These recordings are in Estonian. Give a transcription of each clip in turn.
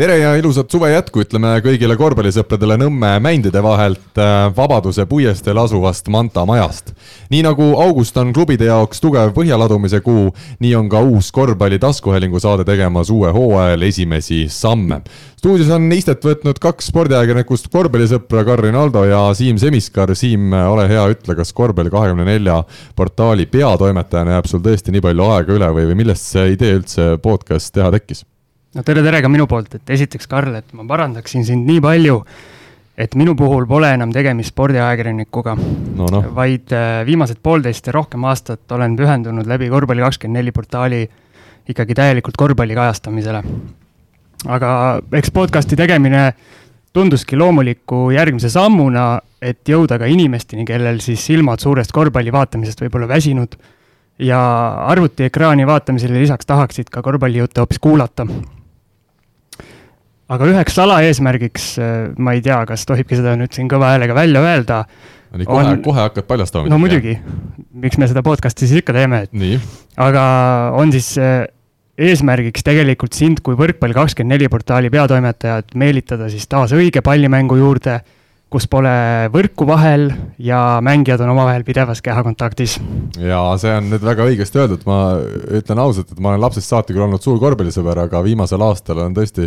tere ja ilusat suve jätku ütleme kõigile korvpallisõpradele Nõmme mändide vahelt äh, Vabaduse puiesteel asuvast Manta majast. nii nagu august on klubide jaoks tugev põhjaladumise kuu, nii on ka uus korvpalli taskuhäälingu saade tegemas uue hooajal esimesi samme. stuudios on istet võtnud kaks spordiajakirjanikust korvpallisõpra Karin Aldo ja Siim Semiskar. Siim, ole hea, ütle, kas korvpalli kahekümne nelja portaali peatoimetajana jääb sul tõesti nii palju aega üle või, või millest see idee üldse podcast teha tekkis? No tere, tere ka minu poolt, et esiteks, Karl, et ma parandaksin sind nii palju, et minu puhul pole enam tegemist spordiajakirjanikuga no,, no. vaid äh, viimased poolteist ja rohkem aastat olen pühendunud läbi Korvpalli24 portaali ikkagi täielikult korvpalli kajastamisele. aga eks podcast'i tegemine tunduski loomuliku järgmise sammuna, et jõuda ka inimesteni, kellel siis silmad suurest korvpalli vaatamisest võib-olla väsinud ja arvutiekraani vaatamisele lisaks tahaksid ka korvpallijutte hoopis kuulata aga üheks salaeesmärgiks, äh, ma ei tea, kas tohibki seda nüüd siin kõva häälega välja öelda. nii, kohe on..., kohe hakkad paljastama. no muidugi, miks me seda podcast'i siis ikka teeme, et. aga on siis äh, eesmärgiks tegelikult sind kui Võrkpall24 portaali peatoimetajat meelitada siis taas õige pallimängu juurde kus pole võrku vahel ja mängijad on omavahel pidevas kehakontaktis. ja see on nüüd väga õigesti öeldud, ma ütlen ausalt, et ma olen lapsest saati küll olnud suur korvpallisõber, aga viimasel aastal on tõesti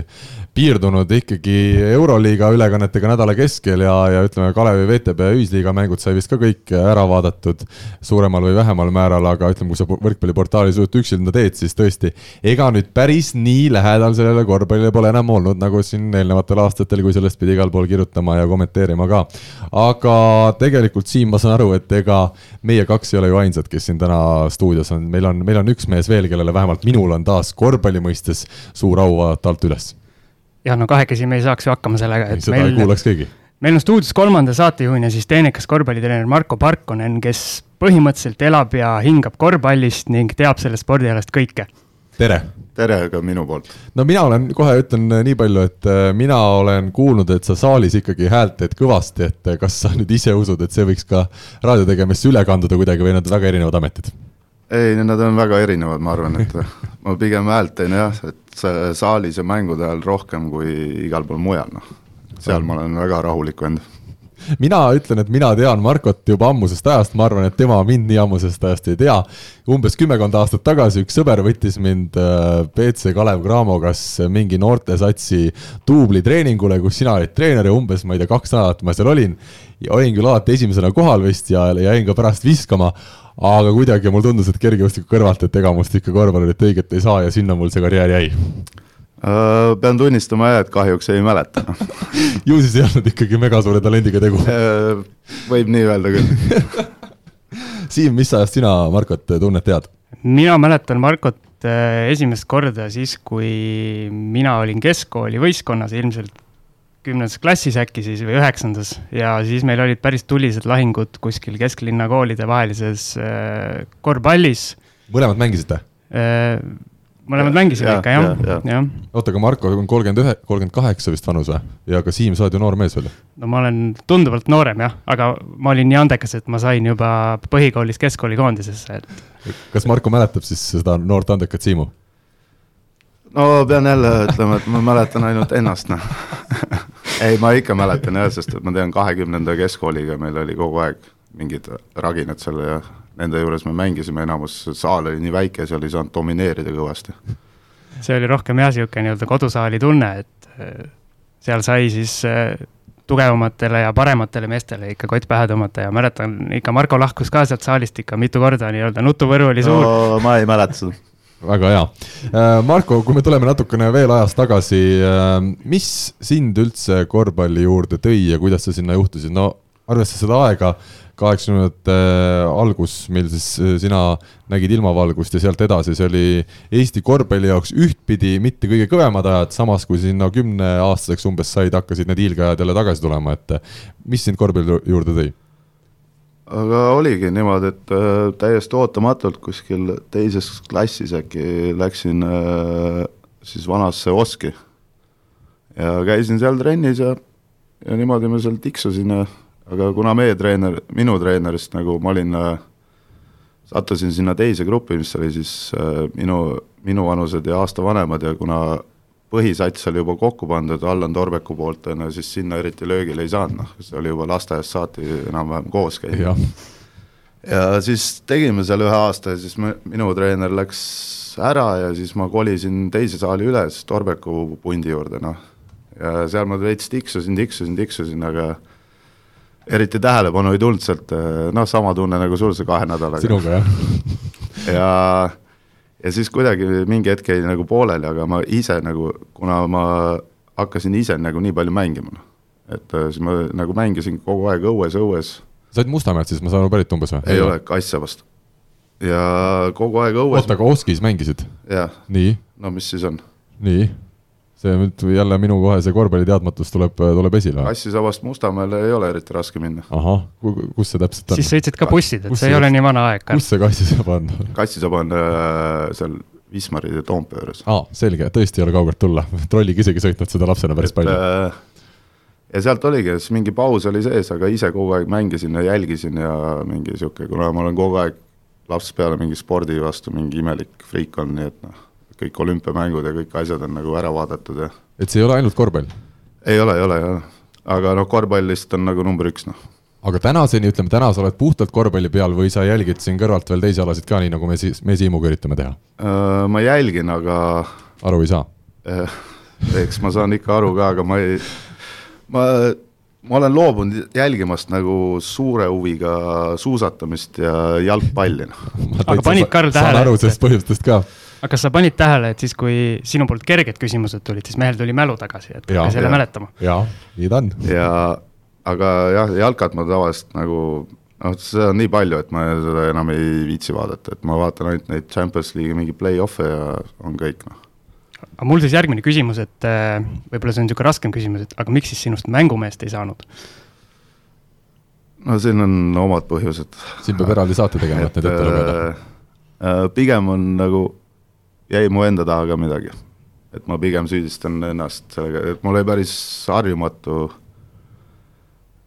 piirdunud ikkagi Euroliiga ülekannetega nädala keskel ja, ja ütleme, Kalevi VTB ühisliiga mängud sai vist ka kõik ära vaadatud suuremal või vähemal määral, aga ütleme, kui sa võrkpalliportaalis uut üksinda teed, siis tõesti, ega nüüd päris nii lähedal sellele korvpallile pole enam olnud, nagu siin eelnevatel aastatel, kui sellest pidi igal pool kirjutama ja kommenteerima kommenteerima ka. aga tegelikult, Siim, ma saan aru, et ega meie kaks ei ole ju ainsad, kes siin täna stuudios on, meil on, meil on üks mees veel, kellele vähemalt minul on taas korvpalli mõistes suur au vaadata alt üles. jah, no kahekesi me ei saaks ju hakkama sellega, et seda meil, ei kuulaks keegi. meil on stuudios kolmanda saatejuhina siis teenekas korvpallitreener Marko Parkonen, kes põhimõtteliselt elab ja hingab korvpallist ning teab sellest spordialast kõike. tere! Tere ka minu poolt. no mina olen, kohe ütlen äh, nii palju, et äh, mina olen kuulnud, et sa saalis ikkagi häält teed kõvasti, et äh, kas sa nüüd ise usud, et see võiks ka raadiotegemisse üle kanduda kuidagi või need väga erinevad ametid? ei, nad on väga erinevad, ma arvan, et ma pigem häält teen jah, et saalis ja mängude ajal rohkem kui igal pool mujal, noh. seal ma olen väga rahulik vend mina ütlen, et mina tean Markot juba ammusest ajast, ma arvan, et tema mind nii ammusest ajast ei tea. umbes kümmekond aastat tagasi üks sõber võttis mind BC äh, Kalev Cramo kas mingi noortesatsi duublitreeningule, kus sina olid treener ja umbes, ma ei tea, kaks nädalat ma seal olin. olin küll alati esimesena kohal vist ja jäin ka pärast viskama aga kuidagi mulle tundus, et kergejõustiku kõrvalt, et ega must ikka korvpallurit õiget ei saa ja sinna mul see karjäär jäi pean tunnistama jah, et kahjuks ei mäleta ju siis ei olnud ikkagi mega suure talendiga tegu uh,? võib nii öelda küll Siim, mis ajast sina Markot tunned, tead? mina mäletan Markot äh, esimest korda siis, kui mina olin keskkooli võistkonnas, ilmselt kümnendas klassis äkki siis või üheksandas ja siis meil olid päris tulised lahingud kuskil kesklinna koolide vahelises äh, korvpallis. mõlemad mängisite mõlemad mängisime ikka jah ja,, jah. oota, aga Marko on kolmkümmend ühe, kolmkümmend kaheksa vist vanus või? ja ka Siim, sa oled ju noor mees veel. no ma olen tunduvalt noorem jah, aga ma olin nii andekas, et ma sain juba põhikoolis keskkooli koondisesse, et. kas Marko mäletab siis seda noort andekat Siimu? no pean jälle ütlema, et ma mäletan ainult ennast, noh ei, ma ikka mäletan jah, sest et ma tean, kahekümnenda keskkooliga meil oli kogu aeg mingid raginad seal ja nende juures me mängisime, enamus saal oli nii väike, seal ei saanud domineerida kõvasti. see oli rohkem jah, niisugune nii-öelda kodusaali tunne, et äh, seal sai siis äh, tugevamatele ja parematele meestele ikka kott pähe tõmmata ja mäletan ikka Marko lahkus ka sealt saalist ikka mitu korda nii-öelda, nutuvõru oli suur no,. ma ei mäleta seda väga hea. Äh, Marko, kui me tuleme natukene veel ajas tagasi, mis sind üldse korvpalli juurde tõi ja kuidas sa sinna juhtusid, no arvestades seda aega, kaheksakümnendate algus, mil siis äh, sina nägid ilmavalgust ja sealt edasi, see oli Eesti korvpalli jaoks ühtpidi mitte kõige kõvemad ajad, samas kui sinna kümneaastaseks umbes said, hakkasid need hiilgeajad jälle tagasi tulema, et mis sind korvpalli juurde tõi? aga oligi niimoodi, et äh, täiesti ootamatult kuskil teises klassis äkki läksin äh, siis vanasse Oski ja käisin seal trennis ja, ja niimoodi ma seal tiksusin ja aga kuna meie treener, minu treenerist nagu ma olin äh,, sattusin sinna teise gruppi, mis oli siis äh, minu, minuvanused ja aasta vanemad ja kuna põhisats oli juba kokku pandud Allan Torbeku poolt, on ju, siis sinna eriti löögile ei saanud, noh, see oli juba lasteaiast saati enam-vähem koos käinud. ja siis tegime seal ühe aasta ja siis me, minu treener läks ära ja siis ma kolisin teise saali üle, siis Torbeku pundi juurde, noh. ja seal ma veits tiksusin, tiksusin, tiksusin, aga eriti tähelepanu ei tulnud sealt, noh, sama tunne nagu sul see kahe nädalaga. sinuga jah. ja, ja siis kuidagi mingi hetk jäi nagu pooleli, aga ma ise nagu, kuna ma hakkasin ise nagu nii palju mängima, noh. et äh, siis ma nagu mängisin kogu aeg õues, õues. sa olid Mustamäelt siis, ma saan aru, pärit umbes või? ei ole, Kassavast. ja kogu aeg õues. oota, aga Oskis mängisid? jah. nii? no mis siis on? nii see nüüd jälle minu kohe see korvpalliteadmatus tuleb, tuleb esile. Kassisabast Mustamäele ei ole eriti raske minna. ahah, kus see täpselt on? siis sõitsid ka bussid, et see ei ole nii vana aeg. kus see Kassisaba on? Kassisaba on äh, seal Wismari ja Toompea juures. aa, selge, tõesti ei ole kaugelt tulla, trolliga isegi sõitnud seda lapsena päris et, palju äh,. ja sealt oligi, siis mingi paus oli sees, aga ise kogu aeg mängisin ja jälgisin ja mingi sihuke, kuna ma olen kogu aeg lapsest peale mingi spordi vastu mingi imelik friik olnud, nii et noh kõik olümpiamängud ja kõik asjad on nagu ära vaadatud ja. et see ei ole ainult korvpall? ei ole, ei ole jah, aga noh, korvpall lihtsalt on nagu number üks noh. aga tänaseni, ütleme täna sa oled puhtalt korvpalli peal või sa jälgid siin kõrvalt veel teisi alasid ka, nii nagu me siis, me Siimuga üritame teha? Äh, ma jälgin, aga. aru ei saa? Äh, eks ma saan ikka aru ka, aga ma ei, ma ma olen loobunud jälgimast nagu suure huviga suusatamist ja jalgpalli. Noh. aga panid, Karl, tähele? saan aru sellest põhjustest ka aga kas sa panid tähele, et siis, kui sinu poolt kerged küsimused tulid, siis mehel tuli mälu tagasi, et hakka selle ja. mäletama? jaa, nii ta on. ja, aga jah, jalkat ma tavaliselt nagu noh, seda on nii palju, et ma seda enam ei viitsi vaadata, et ma vaatan ainult neid Champions League'i mingi play-off'e ja on kõik, noh. aga mul siis järgmine küsimus, et äh, võib-olla see on niisugune raskem küsimus, et aga miks siis sinust mängumeest ei saanud? no siin on omad põhjused. siin peab eraldi saate tegema, et need ette lugeda. Äh, äh, pigem on nagu jäi mu enda taha ka midagi. et ma pigem süüdistan ennast sellega, et mul oli päris harjumatu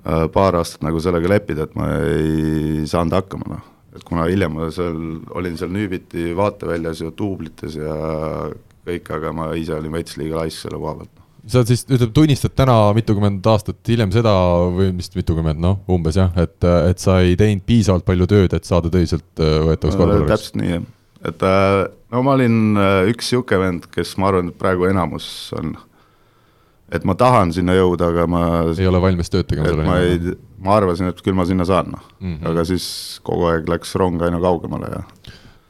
äh, paar aastat nagu sellega leppida, et ma ei saanud hakkama, noh. et kuna hiljem ma seal, olin seal nüübiti vaateväljas ja duublites ja kõik, aga ma ise olin veits liiga laisk selle koha pealt noh. sa siis, ütleme, tunnistad täna mitukümmend aastat hiljem seda või vist mitukümmend, noh, umbes jah, et, et sa ei teinud piisavalt palju tööd, et saada tõsiselt äh, võetavaks korvpalluriks? täpselt nii, jah et äh, no ma olin äh, üks niisugune vend, kes ma arvan, et praegu enamus on, et ma tahan sinna jõuda, aga ma ei ole valmis tööd tegema selle nimel? ma arvasin, et küll ma sinna saan, noh mm -hmm. aga siis kogu aeg läks rong aina kaugemale ja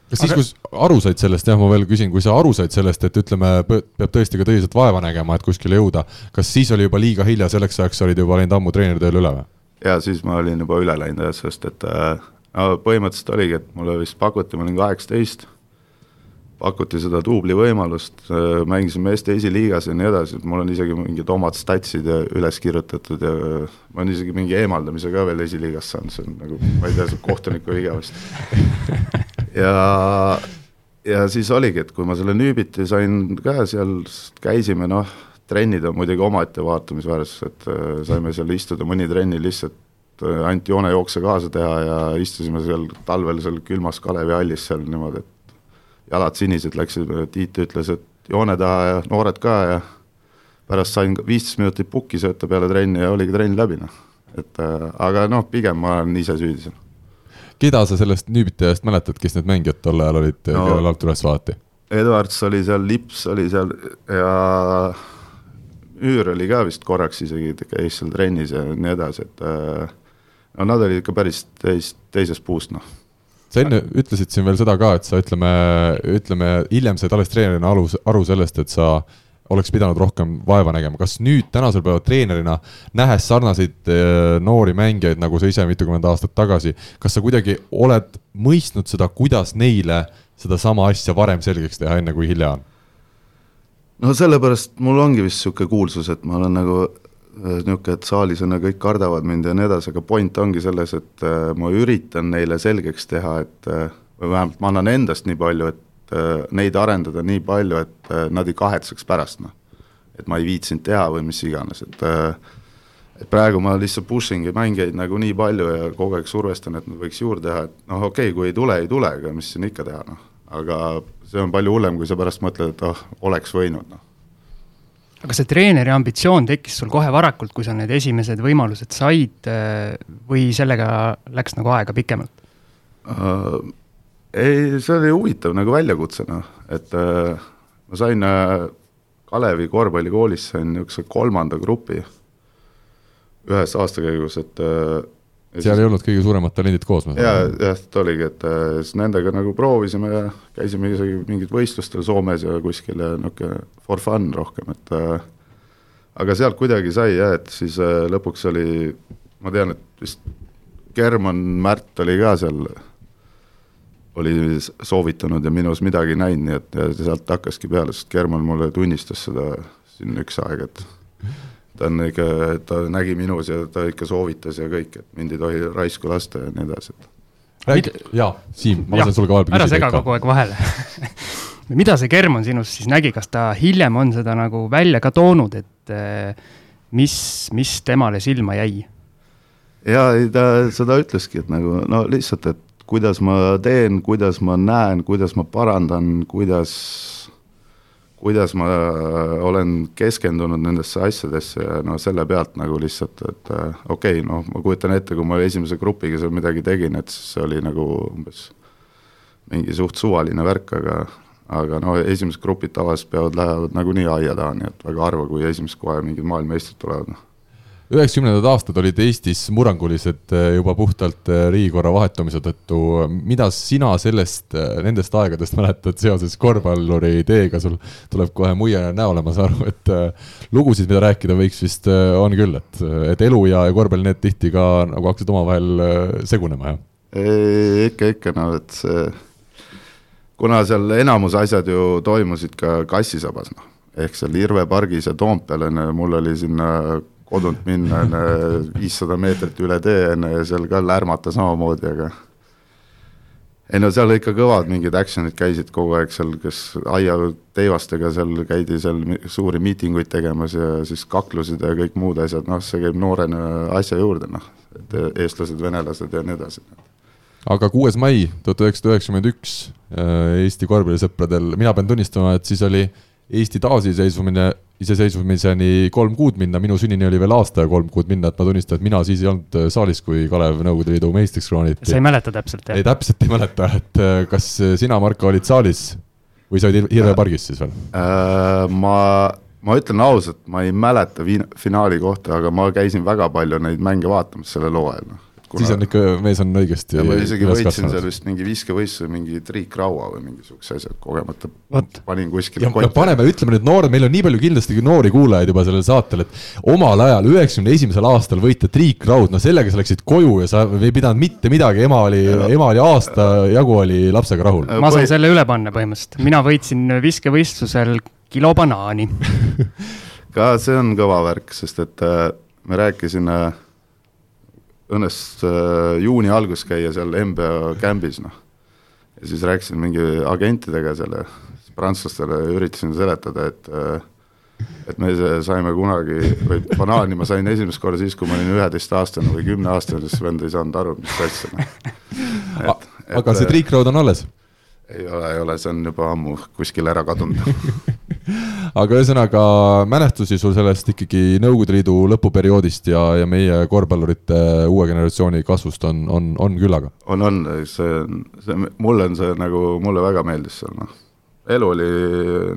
kas siis, kui aru said sellest, jah, ma veel küsin, kui sa aru said sellest, et ütleme, peab tõesti ka tõsiselt vaeva nägema, et kuskile jõuda, kas siis oli juba liiga hilja, selleks ajaks olid juba läinud ammu treeneritööle üle või? jaa, siis ma olin juba üle läinud jah, sest et äh, no põhimõtteliselt oligi, et mulle vist pakuti, ma olin kaheksateist, pakuti seda duubli võimalust, äh, mängisime Eesti esiliigas ja nii edasi, et mul on isegi mingid omad statsid üles kirjutatud ja ma olen isegi mingi eemaldamise ka veel esiliigas saanud, see on nagu, ma ei tea, see kohtuniku viga vist. ja, ja siis oligi, et kui ma selle Nüübiti sain ka seal, käisime noh, trennid on muidugi omaette vaatamisväärsus, et äh, saime seal istuda mõni trenni lihtsalt Äh, anti joonejookse kaasa teha ja istusime seal talvel seal külmas Kalevi hallis seal niimoodi, et jalad sinised läksid, Tiit ütles, et joone taha ja noored ka ja pärast sain viisteist minutit pukki sööta peale trenni ja oligi trenn läbi, noh. et äh, aga noh, pigem ma olen ise süüdi seal. keda sa sellest Nüübiti ajast mäletad, kes need mängijad tol ajal olid no,, kellele alt üles vaadati? Edwards oli seal, Lips oli seal ja Üür oli ka vist korraks isegi, käis seal trennis ja nii edasi, et äh, no nad olid ikka päris teis, teisest puust, noh. sa enne ütlesid siin veel seda ka, et sa ütleme, ütleme hiljem said alles treenerina aru, aru sellest, et sa oleks pidanud rohkem vaeva nägema, kas nüüd tänasel päeval treenerina, nähes sarnaseid äh, noori mängijaid, nagu sa ise mitukümmend aastat tagasi, kas sa kuidagi oled mõistnud seda, kuidas neile sedasama asja varem selgeks teha, enne kui hilja on? no sellepärast mul ongi vist niisugune kuulsus, et ma olen nagu niisugune, et saalis on ja kõik kardavad mind ja nii edasi, aga point ongi selles, et äh, ma üritan neile selgeks teha, et äh, või vähemalt ma annan endast nii palju, et äh, neid arendada nii palju, et nad ei kahetseks pärast, noh. et ma ei viitsinud teha või mis iganes, et et praegu ma lihtsalt push ingi mängijaid nagu nii palju ja kogu aeg survestan, et nad võiks juurde teha, et noh, okei okay,, kui ei tule, ei tule, aga mis siin ikka teha, noh. aga see on palju hullem, kui sa pärast mõtled, et oh, oleks võinud, noh aga see treeneri ambitsioon tekkis sul kohe varakult, kui sa need esimesed võimalused said või sellega läks nagu aega pikemalt uh,? ei, see oli huvitav nagu väljakutse, noh, et uh, ma sain uh, Kalevi korvpallikoolis sain niisuguse kolmanda grupi ühes aastakäigus, et uh, seal siis, ei olnud kõige suuremad talendid koos? jaa, jah, ta oligi, et siis nendega nagu proovisime ja käisime isegi mingid võistlustel Soomes ja kuskil ja niisugune for fun rohkem, et äh, aga sealt kuidagi sai jah, et siis äh, lõpuks oli, ma tean, et vist German Märt oli ka seal, oli soovitanud ja minus midagi näinud, nii et ja sealt hakkaski peale, sest German mulle tunnistas seda siin üks aeg, et ta on ikka, ta nägi minus ja ta ikka soovitas ja kõik, et mind ei tohi raisku lasta ja nii edasi, et räägi, jaa, Siim, ma lasen sul ka vahepeal küsida. ära sega kogu aeg vahele mida see German sinus siis nägi, kas ta hiljem on seda nagu välja ka toonud, et eh, mis, mis temale silma jäi? jaa, ei ta seda ütleski, et nagu no lihtsalt, et kuidas ma teen, kuidas ma näen, kuidas ma parandan, kuidas kuidas ma olen keskendunud nendesse asjadesse ja no selle pealt nagu lihtsalt, et äh, okei okay,, noh, ma kujutan ette, kui ma esimese grupiga seal midagi tegin, et siis see oli nagu umbes mingi suht suvaline värk, aga aga no esimesed grupid tavaliselt peavad, lähevad nagunii aia taha, nii et väga harva, kui esimest kohe mingid maailmameistrid tulevad, noh üheksakümnendad aastad olid Eestis murrangulised eh, juba puhtalt eh, riigikorra vahetumise tõttu. mida sina sellest, eh, nendest aegadest mäletad seoses korvpalluri teega, sul tuleb kohe muie näole, ma saan aru, et lugusid, mida rääkida võiks vist, on küll, et, et elu ja, ja korvpall, need tihti ka nagu hakkasid omavahel segunema, jah? ikka, ikka, no et see, kuna seal enamus asjad ju toimusid ka kassisabas, noh, ehk seal Irve pargis ja Toompeal, on ju, mul oli sinna kodunt minna on viissada meetrit üle tee on seal ka lärmata samamoodi, aga ei no seal ikka kõvad mingid action'id käisid kogu aeg seal, kes aiateivastega seal käidi seal suuri miitinguid tegemas ja siis kaklused ja kõik muud asjad, noh, see käib noorena asja juurde, noh, et eestlased, venelased ja nii edasi. aga kuues mai tuhat üheksasada üheksakümmend üks äh, Eesti korvpallisõpradel, mina pean tunnistama, et siis oli Eesti taasiseseisvumine iseseisvumiseni kolm kuud minna, minu sünnini oli veel aasta ja kolm kuud minna, et ma tunnistan, et mina siis ei olnud äh, saalis, kui Kalev Nõukogude Liidu meistriks krooniti. sa ei mäleta täpselt, jah? ei, täpselt ei mäleta, et äh, kas sina, Marko, olid saalis või sa olid Hirve pargis siis veel äh,? ma, ma ütlen ausalt, ma ei mäleta viin-, finaali kohta, aga ma käisin väga palju neid mänge vaatamas sellel hooajal, noh kuna.... siis on ikka, mees on õigesti. ma isegi võitsin seal vist mingi viskevõistluse, mingi Triik Raua või mingisuguse asja, kogemata What? panin kuskile. ja paneme, ütleme nüüd noored, meil on nii palju kindlasti noori kuulajaid juba sellel saatel, et omal ajal, üheksakümne esimesel aastal võita Triik Raud, no sellega sa läksid koju ja sa ei pidanud mitte midagi, ema oli, ema oli aasta jagu oli lapsega rahul. ma saan selle üle panna põhimõtteliselt, mina võitsin viskevõistlusel kilo banaani ka see on kõva värk, sest et äh, me rääkisime äh, õnnestus äh, juuni algus käia seal MBA kämbis, noh. ja siis rääkisin mingi agentidega selle, prantslastele üritasin seletada, et äh, et me saime kunagi, või banaani ma sain esimest korda siis, kui ma olin üheteistaastane või kümneaastane, siis vend ei saanud aru, mis asja, noh. aga see triikraud on alles? ei ole, ei ole, see on juba ammu kuskil ära kadunud aga ühesõnaga mälestusi sul sellest ikkagi Nõukogude Liidu lõpuperioodist ja, ja meie korvpallurite uue generatsiooni kasvust on, on, on küllaga? on, on, see, see, mulle on see nagu, mulle väga meeldis seal, noh. elu oli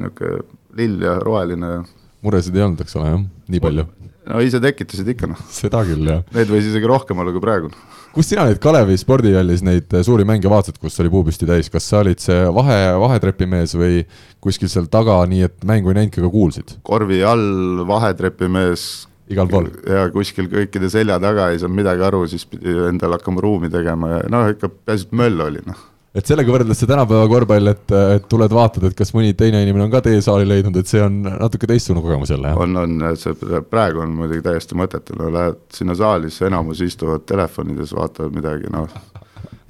niisugune lill ja roheline. muresid ei olnud, eks ole, jah, nii palju? no ise tekitasid ikka, noh. seda küll, jah. Neid võis isegi rohkem olla kui praegu kus sina neid Kalevi spordihallis neid suuri mänge vaatasid, kus oli puupüsti täis, kas sa olid see vahe, vahetrepimees või kuskil seal taga, nii et mängu ei näinudki, aga kuulsid? korvi all vahetrepimees. igal pool? ja kuskil kõikide selja taga ei saanud midagi aru, siis pidi endale hakkama ruumi tegema ja noh, ikka peaasi, et möll oli, noh et sellega võrreldes see tänapäeva korvpall, et, et tuled vaatad, et kas mõni teine inimene on ka tee saali leidnud, et see on natuke teistsugune kogemus jälle, jah? on, on, see praegu on muidugi täiesti mõttetu, no lähed sinna saali, siis enamus istuvad telefonides, vaatavad midagi, noh,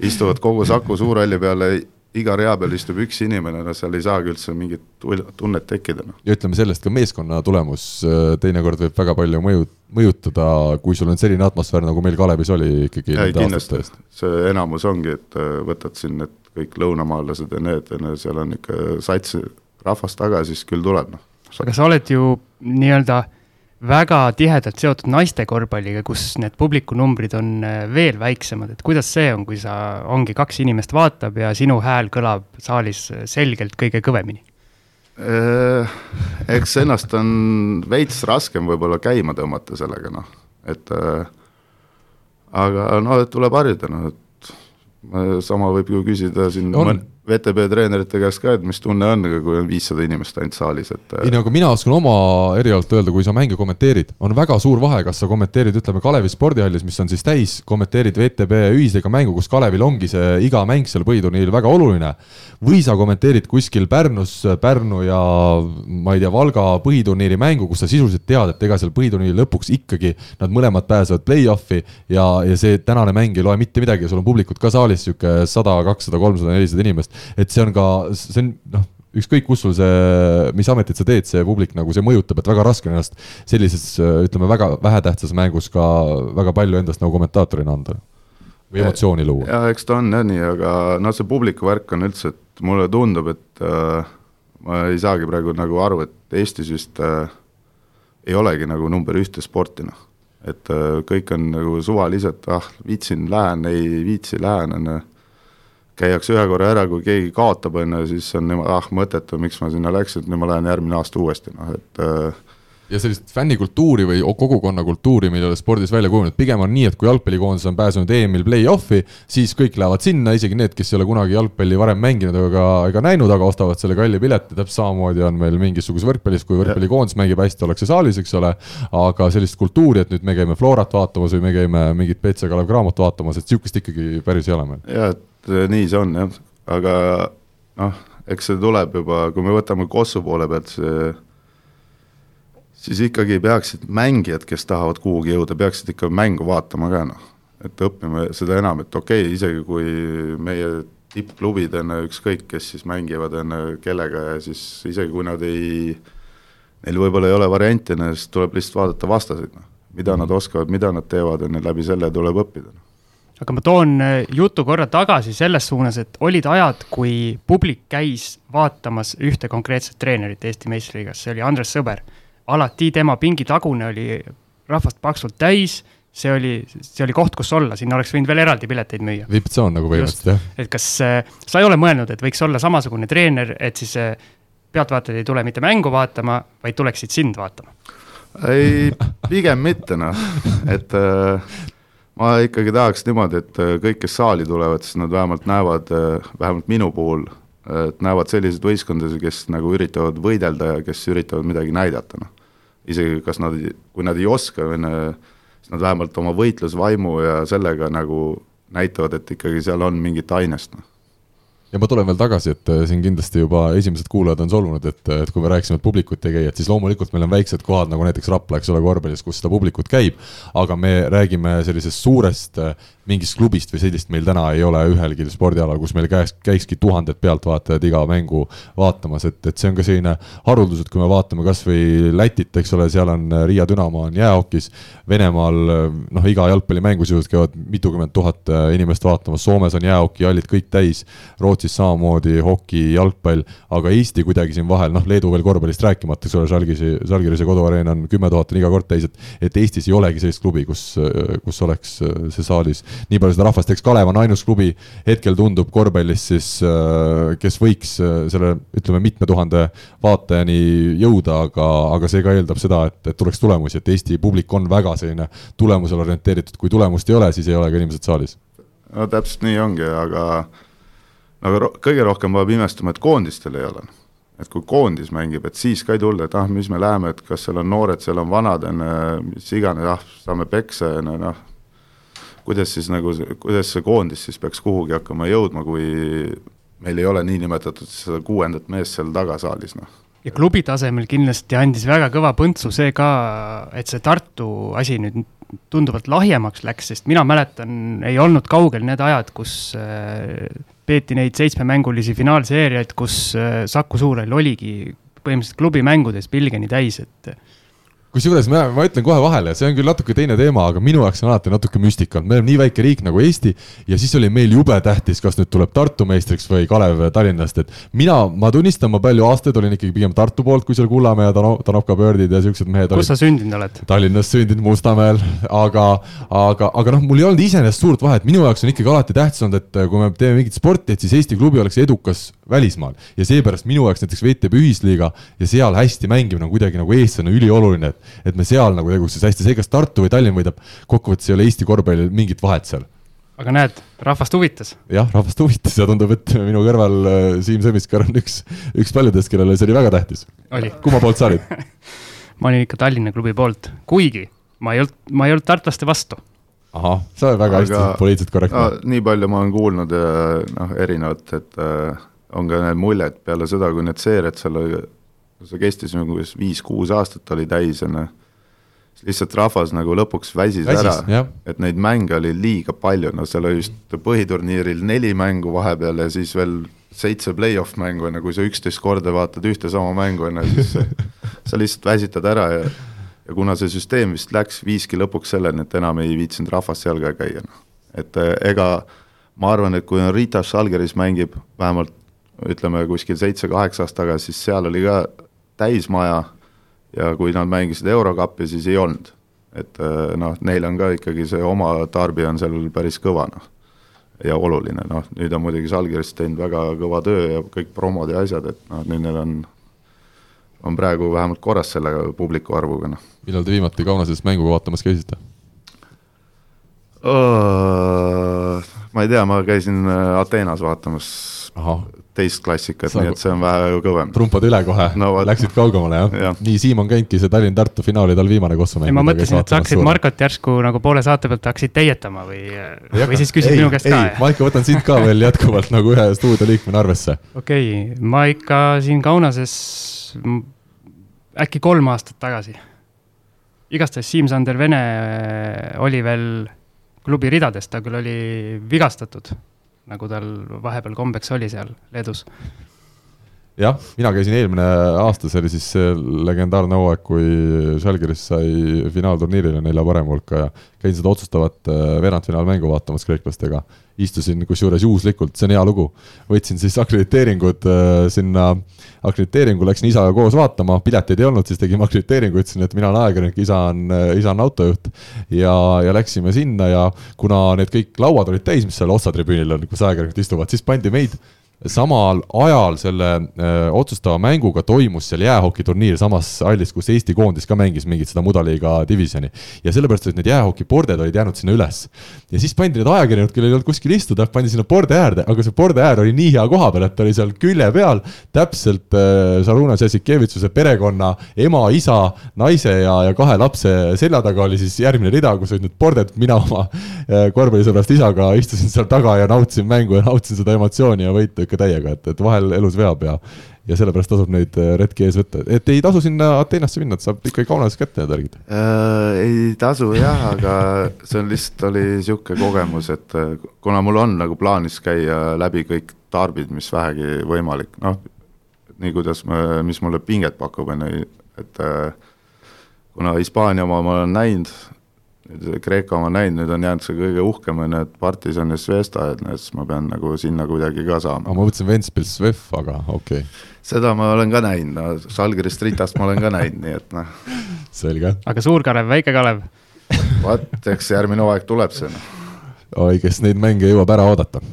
istuvad kogu Saku Suurhalli peale iga rea peal istub üks inimene, no seal ei saagi üldse mingit tunnet tekkida, noh. ja ütleme sellest ka meeskonna tulemus äh, teinekord võib väga palju mõju, mõjutada, kui sul on selline atmosfäär, nagu meil Kalevis oli ikkagi. ei, kindlasti, see enamus ongi, et äh, võtad siin need kõik lõunamaalased ja need, seal on ikka sats rahvast taga, siis küll tuleb, noh. aga sa oled ju nii-öelda väga tihedalt seotud naiste korvpalliga, kus need publikunumbrid on äh, veel väiksemad, et kuidas see on, kui sa, ongi kaks inimest vaatab ja sinu hääl kõlab saalis selgelt kõige kõvemini? Äh, eks ennast on veits raskem võib-olla käima tõmmata sellega, noh, et äh, aga noh, et tuleb harjuda, noh, et sama võib ju küsida siin on. VTB treenerite käest ka, et mis tunne on, kui on viissada inimest ainult saalis, et ei no aga mina oskan oma erialalt öelda, kui sa mänge kommenteerid, on väga suur vahe, kas sa kommenteerid, ütleme, Kalevi spordihallis, mis on siis täis, kommenteerid VTB ühisliiga mängu, kus Kalevil ongi see iga mäng seal põhiturniiril väga oluline, või sa kommenteerid kuskil Pärnus Pärnu ja ma ei tea, Valga põhiturniiri mängu, kus sa sisuliselt tead, et ega seal põhiturniiri lõpuks ikkagi nad mõlemad pääsevad play-off'i ja, ja see tänane mäng ei loe mitte midagi ja sul on publikut ka saalis niisugune sada, kakssada, kolmsada, nelisada inimest et see on ka, see on noh, ükskõik, kus sul see, mis ametit sa teed, see publik nagu see mõjutab, et väga raske on ennast sellises ütleme, väga vähetähtsas mängus ka väga palju endast nagu kommentaatorina anda või emotsiooni luua. jah, eks ta on jah nii, aga noh, see publiku värk on üldse, et mulle tundub, et äh, ma ei saagi praegu nagu aru, et Eestis vist äh, ei olegi nagu number ühte sporti, noh. et äh, kõik on nagu suvaliselt, ah, viitsin, lähen, ei viitsi, lähen, on ju käiakse ühe korra ära, kui keegi kaotab, on ju, siis on niimoodi, ah mõttetu, miks ma sinna läksin, et nüüd ma lähen järgmine aasta uuesti, noh et äh, ja sellist fännikultuuri või kogukonnakultuuri, mille oled spordis välja kujunenud, pigem on nii, et kui jalgpallikoondis on pääsenud EM-il play-off'i, siis kõik lähevad sinna, isegi need, kes ei ole kunagi jalgpalli varem mänginud ega, ega näinud, aga ostavad selle kalli pileti, täpselt samamoodi on meil mingisuguses võrkpallis, kui võrkpallikoondis mängib hästi, ollakse saalis, eks ole, aga sellist kultuuri, et nüüd me käime Florat vaatamas või me käime mingit BC Kalev Cramot vaatamas, et niisugust ikkagi päris ei ole meil. jaa, et nii see on jah, aga noh, eks see tuleb juba, kui me võtame Kossu poole pealt, see siis ikkagi peaksid mängijad, kes tahavad kuhugi jõuda, peaksid ikka mängu vaatama ka noh, et õppima seda enam, et okei okay,, isegi kui meie tippklubid on ükskõik, kes siis mängivad, on kellega ja siis isegi kui nad ei, neil võib-olla ei ole varianti, siis tuleb lihtsalt vaadata vastaseid, noh. mida nad oskavad, mida nad teevad, on ju, läbi selle tuleb õppida no aga ma toon äh, jutu korra tagasi selles suunas, et olid ajad, kui publik käis vaatamas ühte konkreetset treenerit Eesti meistriliigas, see oli Andres Sõber. alati tema pingitagune oli rahvast paksult täis, see oli, see oli koht, kus olla, sinna oleks võinud veel eraldi pileteid müüa. vipp-tsoon nagu põhimõtteliselt, jah. et kas äh, sa ei ole mõelnud, et võiks olla samasugune treener, et siis äh, pealtvaatajad ei tule mitte mängu vaatama, vaid tuleksid sind vaatama? ei, pigem mitte noh, et äh, ma ikkagi tahaks niimoodi, et äh, kõik, kes saali tulevad, siis nad vähemalt näevad, äh, vähemalt minu puhul, et näevad selliseid võistkondasid, kes nagu üritavad võidelda ja kes üritavad midagi näidata, noh. isegi kas nad, kui nad ei oska, siis nad vähemalt oma võitlusvaimu ja sellega nagu näitavad, et ikkagi seal on mingit ainest, noh ja ma tulen veel tagasi, et äh, siin kindlasti juba esimesed kuulajad on solvunud, et, et kui me rääkisime, et publikut ei käi, et siis loomulikult meil on väiksed kohad, nagu näiteks Rapla, eks ole, korvpallis, kus seda publikut käib, aga me räägime sellisest suurest mingist klubist või sellist meil täna ei ole ühelgi spordialal, kus meil käes, käikski tuhanded pealtvaatajad iga mängu vaatamas, et, et see on ka selline haruldus, et kui me vaatame kas või Lätit, eks ole, seal on Riia Dünamo on jäähokis, Venemaal noh, iga jalgpallimängu sisuliselt käivad mitukümmend tuhat inimest vaatamas, Soomes on jäähokihallid kõik täis, Rootsis samamoodi hoki, jalgpall, aga Eesti kuidagi siin vahel, noh, Leedu veel korvpallist rääkimata, eks ole, Žalgisi, Žalgirise koduareen on kümme tuhat on iga kord täis, et et Eestis ei olegi sellist klubi, kus, kus oleks see saalis. Nii palju seda rahvast, eks Kalev on ainus klubi hetkel tundub korvpallis siis, äh, kes võiks äh, selle ütleme, mitme tuhande vaatajani jõuda, aga, aga see ka eeldab seda, et, et tuleks tulemusi, et Eesti publik on väga selline tulemusele orienteeritud, kui tulemust ei ole, siis ei ole ka inimesed saalis. no täpselt nii ongi, aga aga ro kõige rohkem peab imestama, et koondistel ei ole et kui koondis mängib, et siis ka ei tulda, et ah, mis me läheme, et kas seal on noored, seal on vanad, on ju, mis iganes, ah, saame peksa, ju, noh, kuidas siis nagu, kuidas see koondis siis peaks kuhugi hakkama jõudma, kui meil ei ole niinimetatud seda kuuendat meest seal tagasaalis, noh. ja klubi tasemel kindlasti andis väga kõva põntsu see ka, et see Tartu asi nüüd tunduvalt lahjemaks läks, sest mina mäletan, ei olnud kaugel need ajad, kus äh, peeti neid seitsmemängulisi finaalseeriaid, kus äh, Saku Suurhall oligi põhimõtteliselt klubi mängudes pilgeni täis, et kusjuures ma, ma ütlen kohe vahele, see on küll natuke teine teema, aga minu jaoks on alati natuke müstika olnud, me oleme nii väike riik nagu Eesti ja siis oli meil jube tähtis, kas nüüd tuleb Tartu meistriks või Kalev Tallinnast, et mina, ma tunnistan, ma palju aastaid olin ikkagi pigem Tartu poolt, kui seal Kullamäe ja Tano-, Tanovka Birdid ja siuksed mehed kus olid. sa sündinud oled? Tallinnas sündinud Mustamäel, aga, aga, aga noh, mul ei olnud iseenesest suurt vahet, minu jaoks on ikkagi alati tähtis olnud, et kui me teeme mingit sporti, et siis Eesti klubi oleks edukas välismaal. ja seepärast minu jaoks näiteks VTB ühisliiga ja seal hästi mängimine on kuidagi nagu eestlane ülioluline, et, et me seal nagu tegutseks hästi, see, kas Tartu või Tallinn võidab, kokkuvõttes ei ole Eesti korvpallil mingit vahet seal. aga näed, rahvast huvitas. jah, rahvast huvitas ja tundub, et minu kõrval äh, Siim Semiskar on üks, üks paljudest, kellele see oli väga tähtis. kumma poolt sa olid ma olin ikka Tallinna klubi poolt, kuigi ma ei olnud, ma ei olnud tartlaste vastu ahah, sa oled väga aga, hästi poliitiliselt korrektne no,. nii palju ma olen kuulnud ja noh, erinevat, et äh, on ka need muljed peale seda, kui need seeriad seal, see kestis nagu viis-kuus aastat oli täis, on ju, siis lihtsalt rahvas nagu lõpuks väsis, väsis ära, et neid mänge oli liiga palju, no seal oli vist põhiturniiril neli mängu vahepeal ja siis veel seitse play-off mängu, on ju, kui sa üksteist korda vaatad ühte sama mängu, on ju, siis sa lihtsalt väsitad ära ja ja kuna see süsteem vist läks, viiski lõpuks selleni, et enam ei viitsinud rahvast seal ka käia, noh. et eh, ega ma arvan, et kui on Ritas Žalgiris mängib vähemalt ütleme kuskil seitse-kaheksa aastat tagasi, siis seal oli ka täismaja ja kui nad mängisid Eurokappi, siis ei olnud. et eh, noh, neil on ka ikkagi see oma tarbija on seal päris kõva, noh. ja oluline, noh, nüüd on muidugi Žalgiris teinud väga kõva töö ja kõik promod ja asjad, et noh, nüüd neil on, on praegu vähemalt korras selle publiku arvuga, noh. millal te viimati Kaunases mängu vaatamas käisite? ma ei tea, ma käisin äh, Ateenas vaatamas Aha teist klassikat, nii et see on vähe kõvem. trumpad üle kohe no,, läksid kaugemale jah ja.? nii, Siim on käinudki, see Tallinn-Tartu finaal oli tal viimane kossumäng. ma mõtlesin, et sa hakkasid Markot järsku nagu poole saate pealt hakkasid teietama või, või siis küsid minu käest ka? ma ikka võtan sind ka veel jätkuvalt nagu ühe stuudioliikmena arvesse. okei okay,, ma ikka siin Kaunases äkki kolm aastat tagasi. igastahes Siim-Sander Vene oli veel klubi ridades, ta küll oli vigastatud nagu tal vahepeal kombeks oli seal Leedus. Jah, mina käisin eelmine aasta, see oli siis see legendaarne hooaeg, kui Žalgiris sai finaalturniirile nelja parema hulka ja käin seda otsustavat äh, veerandfinaalmängu vaatamas kreeklastega. istusin kusjuures juhuslikult, see on hea lugu, võtsin siis akrediteeringud äh, sinna, akrediteeringu läksin isaga koos vaatama, pileteid ei olnud, siis tegime akrediteeringu, ütlesin, et mina olen ajakirjanik, isa on, äh, isa on autojuht. ja, ja läksime sinna ja kuna need kõik lauad olid täis, mis seal otsatribüünil on, kus ajakirjanikud istuvad, siis pandi meid samal ajal selle öö, otsustava mänguga toimus seal jäähokiturniir samas hallis, kus Eesti koondis ka mängis mingit seda mudaliiga divisjoni. ja sellepärast, et need jäähokiporded olid jäänud sinna üles. ja siis pandi need ajakirjanikud, kellel ei olnud kuskil istuda, pandi sinna porde äärde, aga see porde äär oli nii hea koha peal, et ta oli seal külje peal, täpselt äh, Šaruna Jassikevitsuse perekonna ema, isa, naise ja, ja kahe lapse selja taga oli siis järgmine rida, kus olid need porded, mina oma äh, korvpallisõbrast isaga istusin seal taga ja nautisin mängu ja nautisin seda emotsiooni ja võitu ikka täiega, et, et vahel elus veab ja ja sellepärast tasub neid äh, retki ees võtta, et ei tasu sinna Ateenasse minna, et saab ikkagi Kaunases kätte need värgid äh,. ei tasu jah, aga see on lihtsalt oli sihuke kogemus, et äh, kuna mul on nagu plaanis käia läbi kõik tarbid, mis vähegi võimalik, noh, nii kuidas, mis mulle pinget pakub, on ju, et äh, kuna Hispaania oma ma olen näinud, Kreeka oma näinud, nüüd on jäänud see kõige uhkem, on ju, et Partisan ja Svesta, et siis ma pean nagu sinna kuidagi ka saama. ma mõtlesin Ventspils Svev, aga okei okay. seda ma olen ka näinud, no Žalgirist Ritast ma olen ka näinud, nii et noh. selge. aga Suur-Kalev, Väike-Kalev? vot, eks järgmine hooaeg tuleb see noh. oi, kes neid mänge jõuab ära oodata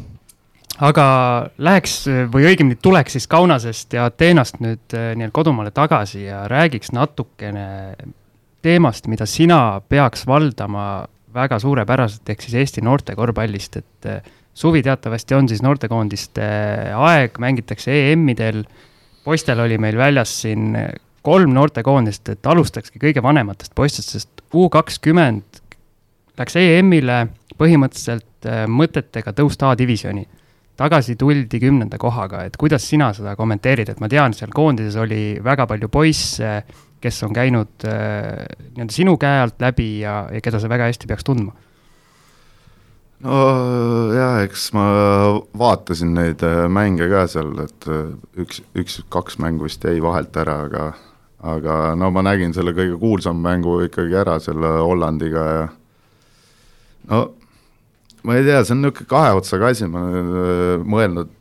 aga läheks või õigemini tuleks siis Kaunasest ja Ateenast nüüd eh, nii-öelda kodumaale tagasi ja räägiks natukene teemast, mida sina peaks valdama väga suurepäraselt, ehk siis Eesti noorte korvpallist, et eh, suvi teatavasti on siis noortekoondiste aeg, mängitakse EM-idel, poistel oli meil väljas siin kolm noortekoondist, et alustakski kõige vanematest poistest, sest U kakskümmend läks EM-ile põhimõtteliselt eh, mõtetega tõusta A-divisjoni. tagasi tuldi kümnenda kohaga, et kuidas sina seda kommenteerid, et ma tean, seal koondises oli väga palju poisse kes on käinud äh, nii-öelda sinu käe alt läbi ja, ja keda sa väga hästi peaks tundma? no jaa, eks ma vaatasin neid äh, mänge ka seal, et äh, üks, üks-kaks mängu vist jäi vahelt ära, aga aga no ma nägin selle kõige kuulsam mängu ikkagi ära selle Hollandiga ja no ma ei tea, see on niisugune kahe otsaga asi, ma olen äh, mõelnud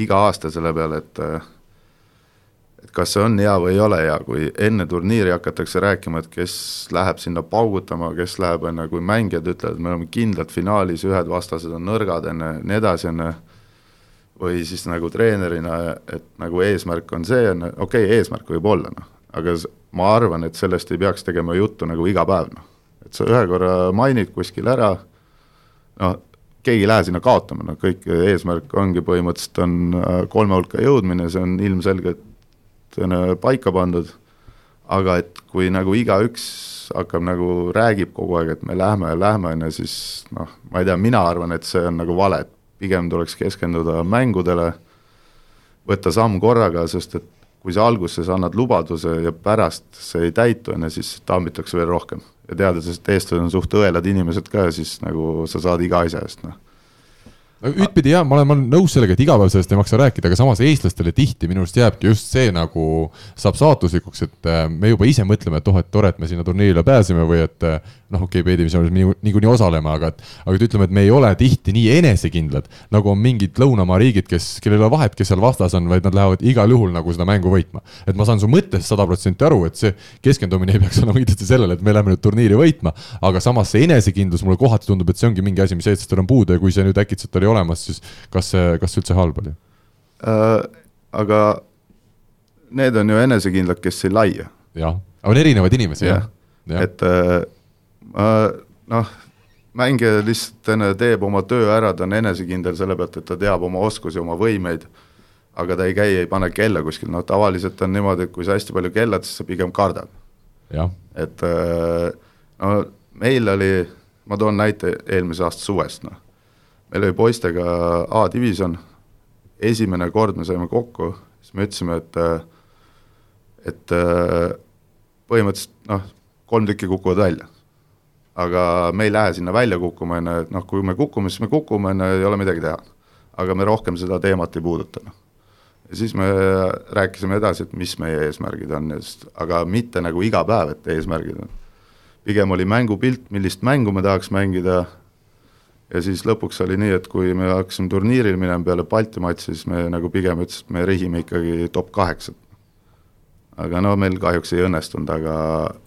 iga aasta selle peale, et äh, et kas see on hea või ei ole hea, kui enne turniiri hakatakse rääkima, et kes läheb sinna paugutama, kes läheb, on ju, kui mängijad ütlevad, me oleme kindlalt finaalis, ühed vastased on nõrgad, on ju, nii edasi, on ju, või siis nagu treenerina, et nagu eesmärk on see, on ju, okei okay,, eesmärk võib olla, noh, aga ma arvan, et sellest ei peaks tegema juttu nagu iga päev, noh. et sa ühe korra mainid kuskil ära, noh, keegi ei lähe sinna kaotama, noh kõik eesmärk ongi põhimõtteliselt on äh, kolme hulka jõudmine, see on ilmselgelt paika pandud, aga et kui nagu igaüks hakkab nagu, räägib kogu aeg, et me lähme lähme, on ju, siis noh, ma ei tea, mina arvan, et see on nagu vale, et pigem tuleks keskenduda mängudele, võtta samm korraga, sest et kui sa alguses annad lubaduse ja pärast see ei täitu, on ju, siis tambitakse veel rohkem. Ja teades, et eestlased on suht õelad inimesed ka, siis nagu sa saad iga asja eest, noh ühtpidi jah, ma olen, ma olen nõus sellega, et iga päev sellest ei maksa rääkida, aga samas eestlastele tihti minu arust jääbki just see nagu, saab saatuslikuks, et äh, me juba ise mõtleme, et oh, et tore, et me sinna turniirile pääseme või et äh, noh, okei okay,, B-divisionis me niikuinii osaleme, aga et aga et ütleme, et me ei ole tihti nii enesekindlad, nagu on mingid lõunamaa riigid, kes, kellel ei ole vahet, kes seal vastas on, vaid nad lähevad igal juhul nagu seda mängu võitma. et ma saan su mõttest sada protsenti aru, et see keskendumine ei peaks olema kindlasti sellele, et me läheme nüüd turniiri võitma, aga samas see enesekindlus mulle kohati tundub, et see ongi mingi asi, mis eestlastel on puudu ja kui see nüüd äkitselt oli olemas, siis kas see, kas see üldse halb oli äh,? aga need on ju enesekindlad, kes ei laia. jah, on erinevaid inimesi ja., jah. et äh, noh, mängija lihtsalt teeb oma töö ära, ta on enesekindel selle pealt, et ta teab oma oskusi, oma võimeid, aga ta ei käi, ei pane kella kuskil, noh tavaliselt on niimoodi, et kui sa hästi palju kellad, siis sa pigem kardad. et äh, no meil oli, ma toon näite eelmise aasta suvest, noh meil oli poistega A-divisjon, esimene kord me saime kokku, siis me ütlesime, et et põhimõtteliselt noh, kolm tükki kukuvad välja. Aga me ei lähe sinna välja kukkuma, on ju, et noh, kui me kukume, siis me kukume, on ju, ei ole midagi teha. aga me rohkem seda teemat ei puuduta, noh. ja siis me rääkisime edasi, et mis meie eesmärgid on ja siis, aga mitte nagu iga päev, et eesmärgid on. pigem oli mängupilt, millist mängu me tahaks mängida ja siis lõpuks oli nii, et kui me hakkasime turniiril minema peale Balti matši, siis me nagu pigem ütles, et me rihime ikkagi top kaheksat. aga no meil kahjuks ei õnnestunud, aga,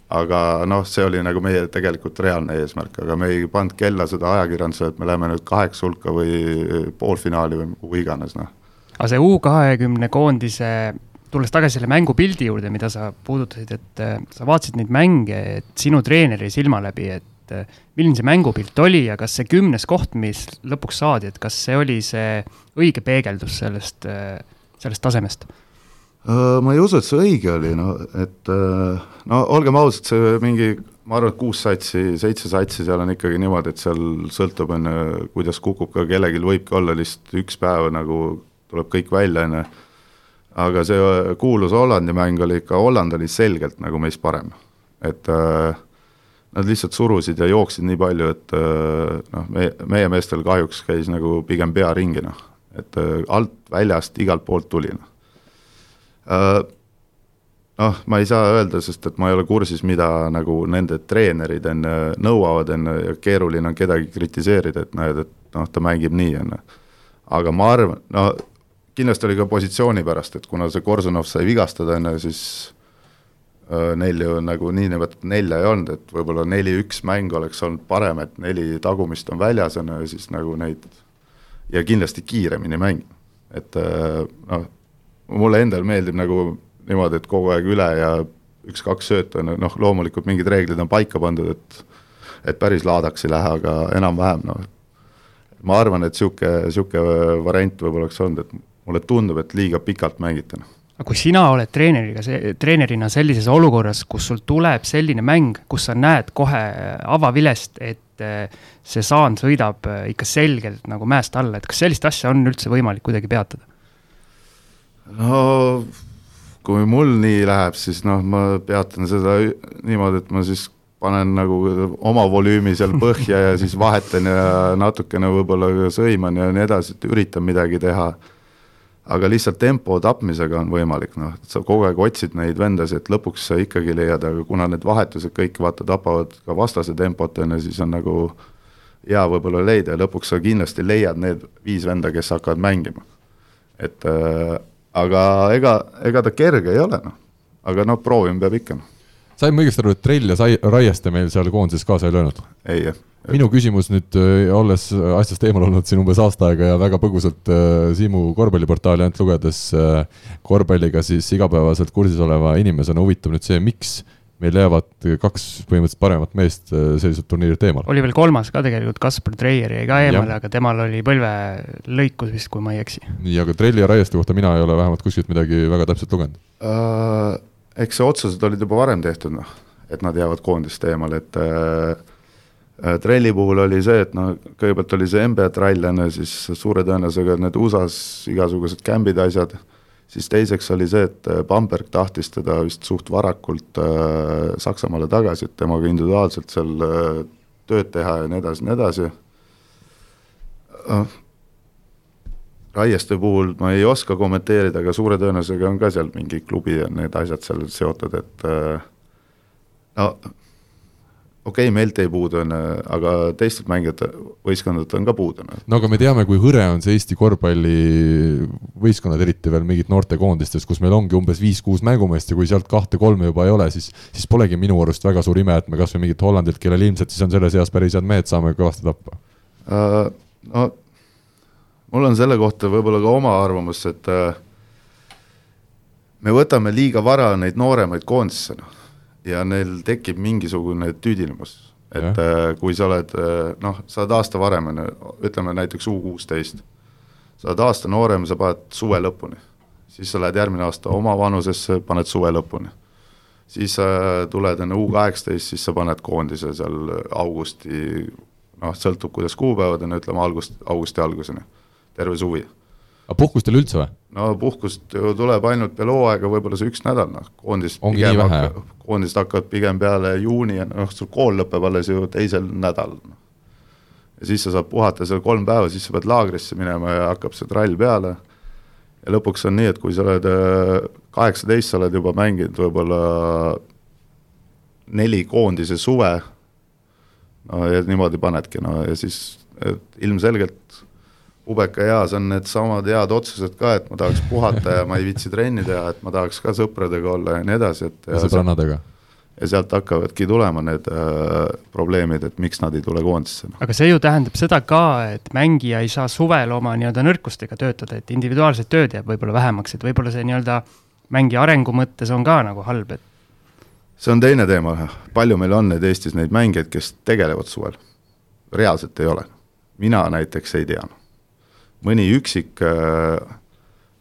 aga noh, see oli nagu meie tegelikult reaalne eesmärk, aga me ei pannud kella seda ajakirjandusele, et me läheme nüüd kaheksa hulka või poolfinaali või kuhu iganes, noh. aga see U kahekümne koondise tulles tagasi selle mängupildi juurde, mida sa puudutasid, et äh, sa vaatasid neid mänge, et sinu treeneri silma läbi, et äh, milline see mängupilt oli ja kas see kümnes koht, mis lõpuks saadi, et kas see oli see õige peegeldus sellest, äh, sellest tasemest? Äh, ma ei usu, et see õige oli, no et no olgem ausad, see mingi, ma arvan, et kuus satsi, seitse satsi seal on ikkagi niimoodi, et seal sõltub, on ju, kuidas kukub ka, kellelgi võibki olla lihtsalt üks päev nagu tuleb kõik välja, on ju, aga see kuulus Hollandi mäng oli ikka, Holland oli selgelt nagu meist parem. et äh, nad lihtsalt surusid ja jooksid nii palju, et äh, noh, me, meie meestel kahjuks käis nagu pigem pea ringi, noh. et äh, alt, väljast, igalt poolt tuli, noh. Äh, noh, ma ei saa öelda, sest et ma ei ole kursis, mida nagu nende treenerid enne nõuavad, enne ja keeruline on kedagi kritiseerida, et näed, et noh, ta mängib nii, on ju. aga ma arvan, no kindlasti oli ka positsiooni pärast, et kuna see Korsunov sai vigastada, on ju, siis neil ju nagu niinimetatud nelja ei olnud, et võib-olla neli-üks mäng oleks olnud parem, et neli tagumist on väljas, on ju, siis nagu neid ja kindlasti kiiremini mäng. et noh, mulle endale meeldib nagu niimoodi, et kogu aeg üle ja üks-kaks sööta noh, loomulikult mingid reeglid on paika pandud, et et päris laadaks ei lähe, aga enam-vähem noh, ma arvan, et niisugune, niisugune variant võib-olla oleks olnud, et mulle tundub, et liiga pikalt mängiti, noh aga kui sina oled treeneriga, treenerina sellises olukorras, kus sul tuleb selline mäng, kus sa näed kohe avavilest, et eh, see saan sõidab eh, ikka selgelt nagu mäest alla, et kas sellist asja on üldse võimalik kuidagi peatada? No kui mul nii läheb, siis noh, ma peatan seda niimoodi, et ma siis panen nagu oma volüümi seal põhja ja siis vahetan ja natukene võib-olla sõiman ja nii edasi, et üritan midagi teha aga lihtsalt tempo tapmisega on võimalik, noh, sa kogu aeg otsid neid vendasid, et lõpuks sa ikkagi leiad, aga kuna need vahetused kõik vaata tapavad ka vastase tempot, on ju, siis on nagu hea võib-olla leida ja lõpuks sa kindlasti leiad need viis venda, kes hakkavad mängima. et äh, aga ega, ega ta kerge ei ole, noh. aga noh, proovima peab ikka, noh. sain ma õigesti aru, et Trell ja Sai-, Raieste meil seal koondises kaasa ei löönud? ei, jah minu küsimus nüüd, äh, olles asjast eemal olnud siin umbes aasta aega ja väga põgusalt äh, Siimu korvpalliportaali ainult lugedes äh, korvpalliga siis igapäevaselt kursis oleva inimesena huvitab nüüd see, miks meil jäävad kaks põhimõtteliselt paremat meest sellised turniirid eemale. oli veel kolmas ka tegelikult, Kaspar Treier jäi ka eemale, aga temal oli põlvelõikus vist, kui ma ei eksi. nii, aga Trelli ja Raieste kohta mina ei ole vähemalt kuskilt midagi väga täpselt lugenud uh,. eks otsused olid juba varem tehtud, noh, et nad jäävad koondist eemale, et uh, Äh, trelli puhul oli see, et noh, kõigepealt oli see MB trall, on ju, siis suure tõenäosusega need USA-s igasugused kämbid, asjad, siis teiseks oli see, et äh, Bamberg tahtis teda vist suht varakult äh, Saksamaale tagasi, et temaga individuaalselt seal äh, tööd teha ja nii edasi, nii edasi äh,. Raieste puhul ma ei oska kommenteerida, aga suure tõenäosusega on ka seal mingi klubi ja need asjad seal seotud, et no okei okay,, meilt ei puudu, on ju, aga teistelt mängijate võistkondadelt on ka puudu. Noh. no aga me teame, kui hõre on see Eesti korvpallivõistkonnad, eriti veel mingid noortekoondistes, kus meil ongi umbes viis-kuus mängumeest ja kui sealt kahte-kolme juba ei ole, siis, siis polegi minu arust väga suur ime, et me kas või mingit Hollandilt, kellel ilmselt siis on selles eas päris head mehed, saame kõvasti tappa uh,. no mul on selle kohta võib-olla ka oma arvamus, et uh, me võtame liiga vara neid nooremaid koondisse, noh ja neil tekib mingisugune tüdinemus, et ja. Äh, kui sa oled äh, noh, sa oled aasta varem, on ju, ütleme näiteks U kuusteist, sa oled aasta noorem, sa paned suve lõpuni, siis sa lähed järgmine aasta oma vanusesse, paned suve lõpuni. siis äh, tuled enne U kaheksateist, siis sa paned koondise seal augusti, noh, sõltub, kuidas kuupäevad on, ütleme algust, augusti alguseni, terve suvi aga puhkust ei ole üldse või? no puhkust ju tuleb ainult peale hooaega, võib-olla see üks nädal, noh, koondist ongi nii vähe? Koondist hakkavad pigem peale juuni noh, sul kool lõpeb alles ju teisel nädalal. Noh. ja siis sa saad puhata seal kolm päeva, siis sa pead laagrisse minema ja hakkab see trall peale, ja lõpuks on nii, et kui sa oled äh, kaheksateist, sa oled juba mänginud võib-olla neli koondise suve, no ja niimoodi panedki, no ja siis ilmselgelt Ubeka eas on needsamad head otsused ka, et ma tahaks puhata ja ma ei viitsi trenni teha, et ma tahaks ka sõpradega olla ja nii edasi, et ja sõbrannadega? ja sealt hakkavadki tulema need äh, probleemid, et miks nad ei tule koondisse. aga see ju tähendab seda ka, et mängija ei saa suvel oma nii-öelda nõrkustega töötada, et individuaalset tööd jääb võib-olla vähemaks, et võib-olla see nii-öelda mängija arengu mõttes on ka nagu halb, et see on teine teema, palju meil on neid Eestis neid mängijaid, kes tegelevad suvel? reaalselt ei ole. mina näiteks ei tea mõni üksik äh,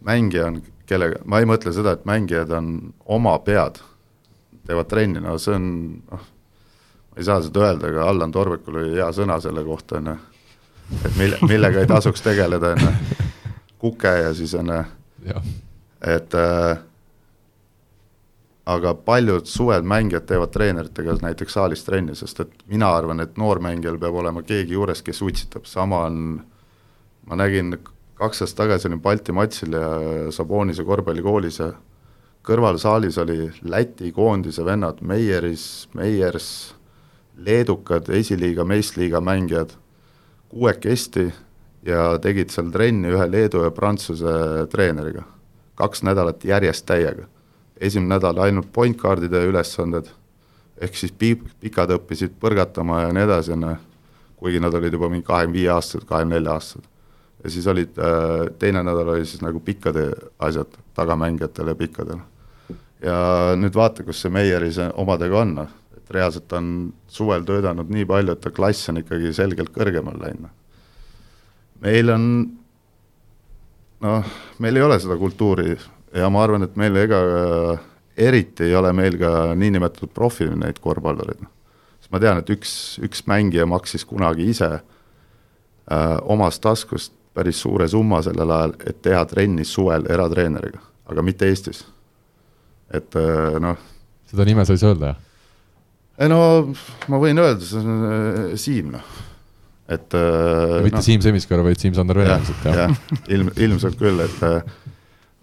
mängija on, kellega, ma ei mõtle seda, et mängijad on oma pead, teevad trenni, no see on noh, ma ei saa seda öelda, aga Allan Torvekul oli hea sõna selle kohta, on ju, et mille, millega ei tasuks tegeleda, on ju, kuke ja siis on ju, et äh, aga paljud suved mängijad teevad treeneritega näiteks saalis trenni, sest et mina arvan, et noormängijal peab olema keegi juures, kes utsitab, sama on äh, ma nägin kaks aastat tagasi olin Balti matšil ja Sabonise korvpallikoolis ja kõrvalsaalis oli Läti koondise vennad Meieris, Meiers, leedukad, esiliiga, meistliiga mängijad, kuuekesti ja tegid seal trenni ühe Leedu ja Prantsuse treeneriga. kaks nädalat järjest täiega. esimene nädal ainult point guard'ide ülesanded, ehk siis pi-, pikad õppisid põrgatama ja nii edasi, on ju, kuigi nad olid juba mingi kahekümne viie aastased, kahekümne nelja aastased ja siis olid, äh, teine nädal oli siis nagu pikkade asjad tagamängijatele pikkadele. ja nüüd vaata, kus see Meieris omadega on, noh, et reaalselt on suvel töötanud nii palju, et ta klass on ikkagi selgelt kõrgemale läinud. meil on noh, meil ei ole seda kultuuri ja ma arvan, et meil ega eriti ei ole meil ka niinimetatud profi neid korvpallureid, noh. sest ma tean, et üks, üks mängija maksis kunagi ise äh, omast taskust päris suure summa sellel ajal, et teha trenni suvel eratreeneriga, aga mitte Eestis. et äh, noh. seda nime sa ei saa öelda, jah? ei no ma võin öelda, see on äh, Siim, noh, et äh, mitte no, Siim Semiskar, vaid Siim-Sander Vene ilmselt, jah ja,? ilm, ilmselt küll, et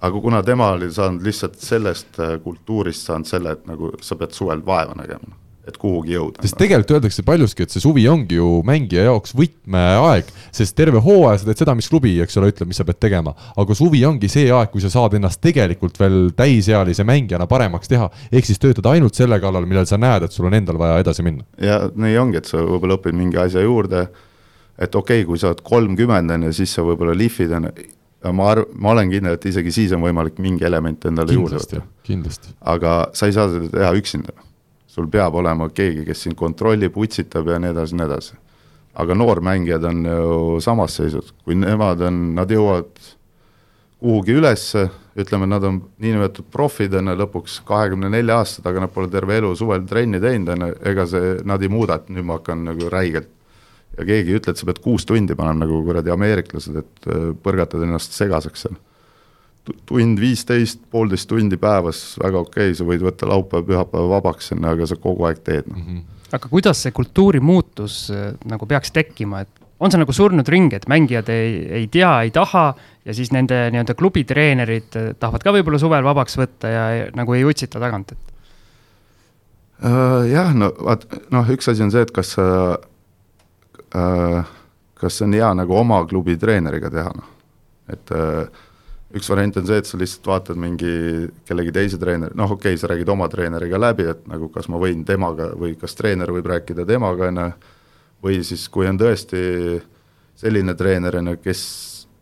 aga kuna tema oli saanud lihtsalt sellest äh, kultuurist saanud selle, et nagu sa pead suvel vaeva nägema, et kuhugi jõuda. sest tegelikult öeldakse paljuski, et see suvi ongi ju mängija jaoks võtmeaeg, sest terve hooaja sa teed seda, mis klubi, eks ole, ütleb, mis sa pead tegema. aga suvi ongi see aeg, kui sa saad ennast tegelikult veel täisealise mängijana paremaks teha, ehk siis töötada ainult selle kallal, millal sa näed, et sul on endal vaja edasi minna. ja nii ongi, et sa võib-olla õpid mingi asja juurde, et okei okay,, kui sa oled kolmkümmend, on ju, siis sa võib-olla lihvid, on ju, ma arv-, ma olen kindel, et isegi siis on võimalik mingi element endale juurde kindlasti võtta. kindlasti. aga sa ei saa seda teha üksinda. Sul peab olema keegi, kes sind kontrollib, utsitab ja nii edasi, nii edasi. aga noormängijad on ju samas seisus, kui nemad on, nad jõuavad kuhugi ülesse, ütleme, nad on niinimetatud profid, on ju, lõpuks kahekümne nelja aastased, aga nad pole terve elu suvel trenni teinud, on ju, ega see, nad ei muuda, et nüüd ma hakkan nagu räigelt ja keegi ei ütle, et sa pead kuus tundi panema nagu kuradi ameeriklased, et äh, põrgatad ennast segaseks seal. Tund viisteist, poolteist tundi päevas, väga okei okay,, sa võid võtta laupäeva, pühapäeva vabaks, aga sa kogu aeg teed mm. -hmm. aga kuidas see kultuuri muutus äh, nagu peaks tekkima, et on see nagu surnud ring, et mängijad ei, ei tea, ei taha ja siis nende nii-öelda klubitreenerid äh, tahavad ka võib-olla suvel vabaks võtta ja nagu ei utsita tagant, et? jah, no vaat noh, üks asi on see, et kas sa Äh, kas see on hea nagu oma klubi treeneriga teha, noh. et äh, üks variant on see, et sa lihtsalt vaatad mingi kellegi teise treeneri, noh okei okay,, sa räägid oma treeneriga läbi, et nagu kas ma võin temaga või kas treener võib rääkida temaga, on ju, või siis kui on tõesti selline treener, on ju, kes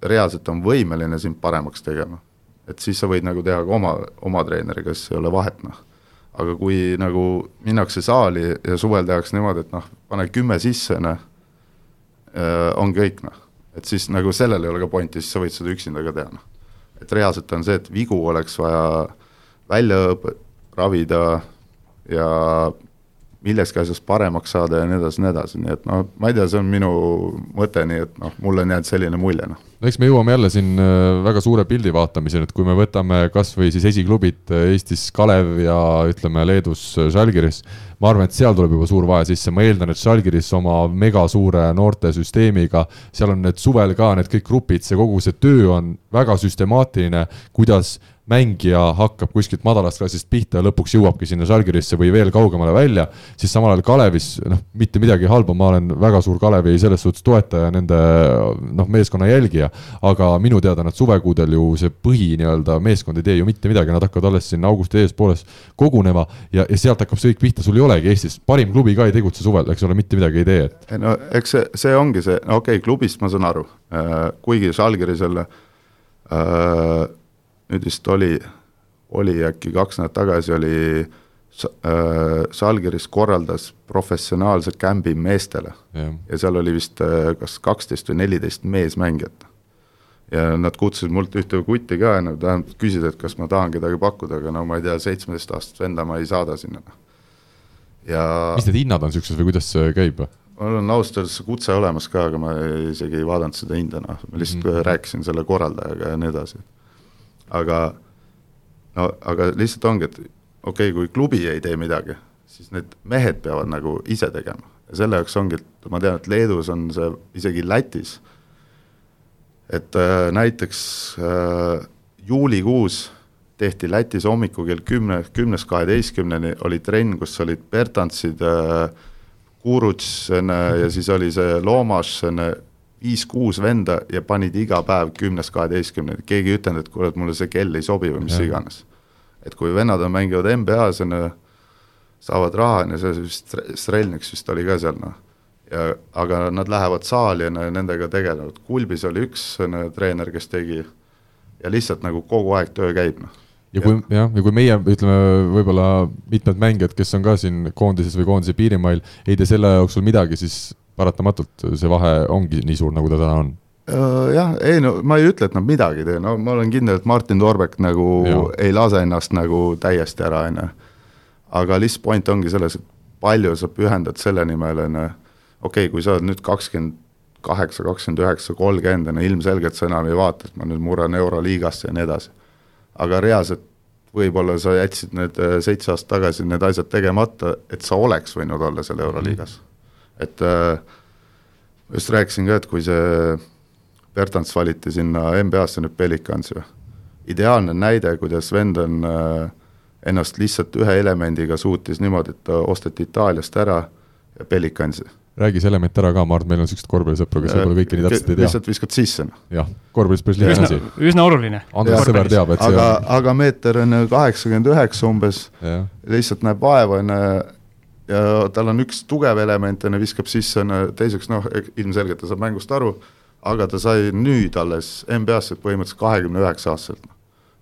reaalselt on võimeline sind paremaks tegema, et siis sa võid nagu teha ka oma, oma treeneriga, siis ei ole vahet, noh. aga kui nagu minnakse saali ja suvel tehakse niimoodi, et noh, pane kümme sisse, noh Äh, on kõik noh, et siis nagu sellel ei ole ka pointi, siis sa võid seda üksinda ka teha noh. Et reaalselt on see, et vigu oleks vaja välja ravida ja milleski asjas paremaks saada ja nii edasi, nii edasi, nii et noh, ma ei tea, see on minu mõte, nii et noh, mulle on jäänud selline mulje, noh. no eks me jõuame jälle siin äh, väga suure pildi vaatamiseni, et kui me võtame kas või siis esiklubid äh, Eestis Kalev ja ütleme, Leedus Žalgiris, ma arvan, et seal tuleb juba suur vahe sisse, ma eeldan, et Žalgiris oma megasuure noortesüsteemiga, seal on need suvel ka need kõik grupid, see kogu see töö on väga süstemaatiline, kuidas mängija hakkab kuskilt madalast klassist pihta ja lõpuks jõuabki sinna Žalgirisse või veel kaugemale välja, siis samal ajal Kalevis noh, mitte midagi halba, ma olen väga suur Kalevi selles suhtes toetaja, nende noh, meeskonna jälgija, aga minu teada nad suvekuudel ju see põhi nii-öelda meeskond ei tee ju mitte midagi, nad hakkavad alles siin augusti eespooles kogunema ja, ja sealt hakkab see kõik pihta, sul ei olegi Eestis, parim klubi ka ei tegutse suvel, eks ole, mitte midagi ei tee, et. no eks see, see ongi see, okei okay,, klubist ma saan aru, äh, kuigi Žalgiris jälle äh, nüüd vist oli, oli äkki kaks nädalat tagasi oli äh, Žalgiris korraldas professionaalse kämbi meestele yeah. ja seal oli vist äh, kas kaksteist või neliteist meesmängijat. ja nad kutsusid mult ühte kutti ka nad vähemalt küsisid, et kas ma tahan kedagi pakkuda, aga no ma ei tea, seitsmeteistaastast venda ma ei saada sinna. ja mis need hinnad on niisugused või kuidas see käib? mul on ausalt öeldes kutse olemas ka, aga ma isegi ei vaadanud seda hinda, noh, ma lihtsalt mm -hmm. rääkisin selle korraldajaga ja nii edasi aga no aga lihtsalt ongi, et okei okay,, kui klubi ei tee midagi, siis need mehed peavad nagu ise tegema. Ja selle jaoks ongi, et ma tean, et Leedus on see isegi Lätis, et äh, näiteks äh, juulikuus tehti Lätis hommikul kell kümne, kümnest kaheteistkümneni oli trenn, kus olid Bertantsid äh,, Kuruts ja siis oli see Loomas, viis-kuus venda ja panid iga päev kümnest kaheteistkümneni, keegi ei ütelnud, et kuule, et mulle see kell ei sobi või mis ja. iganes. et kui vennad on, mängivad NBA-s, on ju, saavad raha, on ju, see vist, Strelniks vist oli ka seal, noh. ja aga nad lähevad saali, ju, nendega tegelevad, Kulbis oli üks on ju, treener, kes tegi ja lihtsalt nagu kogu aeg töö käib, noh ja kui jah, ja kui meie ütleme, võib-olla mitmed mängijad, kes on ka siin koondises või koondise piirimail, ei tee selle jooksul midagi, siis paratamatult see vahe ongi nii suur, nagu ta täna on äh, jah, ei no ma ei ütle, et nad midagi ei tee, no ma olen kindel, et Martin Torbek nagu ja. ei lase ennast nagu täiesti ära, on ju. aga lihtsalt point ongi selles, et palju sa pühendad selle nimel, on ju, okei okay,, kui sa oled nüüd kakskümmend kaheksa, kakskümmend üheksa, kolmkümmend, on ju, ilmselgelt sa enam ei vaata, et ma nüüd murran Euroliigasse ja nii edasi. aga reaalselt võib-olla sa jätsid need äh, seitse aastat tagasi need asjad tegemata, et sa oleks võinud olla seal Euroliigas mm. Et äh, just rääkisin ka, et kui see Bertants valiti sinna NBA-sse nüüd Pelicans ju, ideaalne näide, kuidas vend on äh, ennast lihtsalt ühe elemendiga suutis niimoodi, et ta osteti Itaaliast ära ja Pelicansi räägi see element ära ka, ma arvan, et meil on siukseid korvpallisõpru, kes võib-olla kõike nii täpselt ei tea. lihtsalt viskad sisse, noh. jah, korvpallis päris lihtne asi. üsna oluline. Andres Sõber teab, et see aga, on aga meeter on kaheksakümmend üheksa umbes, lihtsalt näeb vaeva, on ju, ja tal on üks tugev element, on ju, viskab sisse, on ju, teiseks noh, ilmselgelt ta saab mängust aru, aga ta sai nüüd alles NBA-sse põhimõtteliselt kahekümne üheksa aastaselt, noh.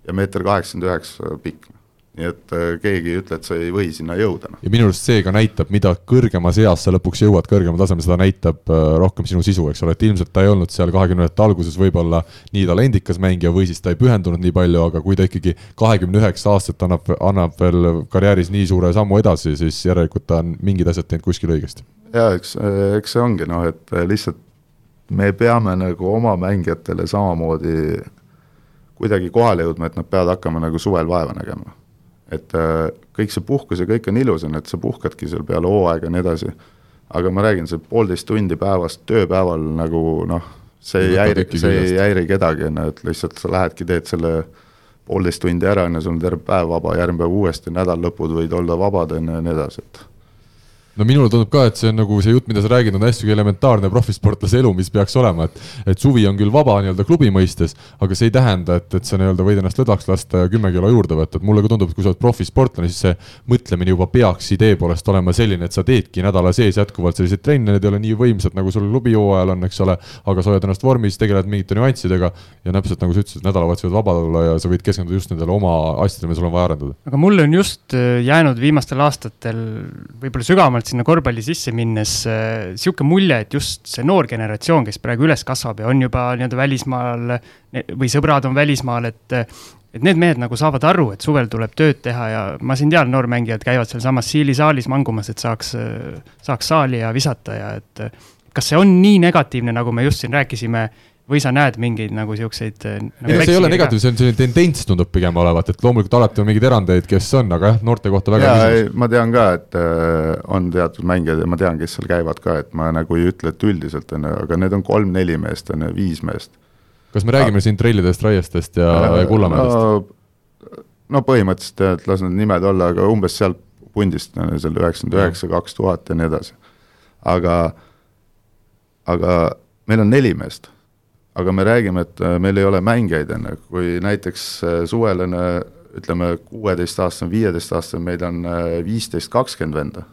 ja meeter kaheksakümmend üheksa pikk nii et äh, keegi ei ütle, et sa ei või sinna jõuda. ja minu arust see ka näitab, mida kõrgemas eas sa lõpuks jõuad kõrgemal tasemel, seda näitab äh, rohkem sinu sisu, eks ole, et ilmselt ta ei olnud seal kahekümnendate alguses võib-olla nii talendikas mängija või siis ta ei pühendunud nii palju, aga kui ta ikkagi kahekümne üheksa aastat annab, annab veel karjääris nii suure sammu edasi, siis järelikult ta on mingid asjad teinud kuskil õigesti. jaa, eks, eks see ongi noh, et lihtsalt me peame nagu oma mängijatele samamoodi kuidagi kohale jõudma, et nad peavad hakkama nagu suvel vaeva nägema et äh, kõik see puhkus ja kõik on ilus, on, et sa puhkadki seal peale hooaega ja nii edasi, aga ma räägin, see poolteist tundi päevast tööpäeval nagu noh, see ei häiri, see ei häiri kedagi, on ju, et lihtsalt sa lähedki, teed selle poolteist tundi ära, on ju, sul on terve päev vaba, järgmine päev uuesti, nädallõpud võid olla vabad, on ju, ja nii edasi, et no minule tundub ka, et see on nagu see jutt, mida sa räägid, on hästi elementaarne profisportlase elu, mis peaks olema, et et suvi on küll vaba nii-öelda klubi mõistes, aga see ei tähenda, et, et sa nii-öelda võid ennast lõdvaks lasta ja kümme kilo juurde võtta, et mulle ka tundub, et kui sa oled profisportlane, siis see mõtlemine juba peaks idee poolest olema selline, et sa teedki nädala sees jätkuvalt selliseid trenne, need ei ole nii võimsad, nagu sul klubihooajal on, eks ole, aga sa hoiad ennast vormis, tegeled mingite nüanssidega ja täpselt nagu sa ütlesid, nädalavahetused võivad vabad olla ja sa võid keskenduda just nendele oma asjadele, mida sul on vaja arendada. aga mulle on just äh, jäänud viimastel aastatel võib-olla sügavamalt sinna korvpalli sisse minnes äh, sihuke mulje, et just see noor generatsioon, kes praegu üles kasvab ja on juba nii-öelda välismaal või sõbrad on välismaal, et et need mehed nagu saavad aru, et suvel tuleb tööd teha ja ma siin tean, noormängijad käivad sealsamas Siili saalis mangumas, et saaks, saaks saali ja visata ja et kas see on nii negatiivne, nagu me just siin rääkisime või sa näed mingeid nagu siukseid äh, nagu. ei, see ei ole negatiivne, see on selline tendents tundub pigem olevat, et loomulikult alati on mingeid erandeid, kes on, aga jah, noorte kohta väga ei, ma tean ka, et äh, on teatud mängijad ja ma tean, kes seal käivad ka, et ma nagu ei ütle, et üldiselt on ju, aga need on kolm-neli meest, on ju, viis meest. kas me räägime ah. siin trellidest, raiestest ja, ja Kullamäedest no,? no põhimõtteliselt, et las need nimed olla, aga umbes sealt pundist, seal üheksakümmend üheksa, kaks tuhat ja nii edasi. aga, aga meil on neli meest aga me räägime, et äh, meil ei ole mängijaid, ju, kui näiteks äh, suvel on äh, ütleme, kuueteistaastane, viieteistaastane, meil on viisteist, kakskümmend venda.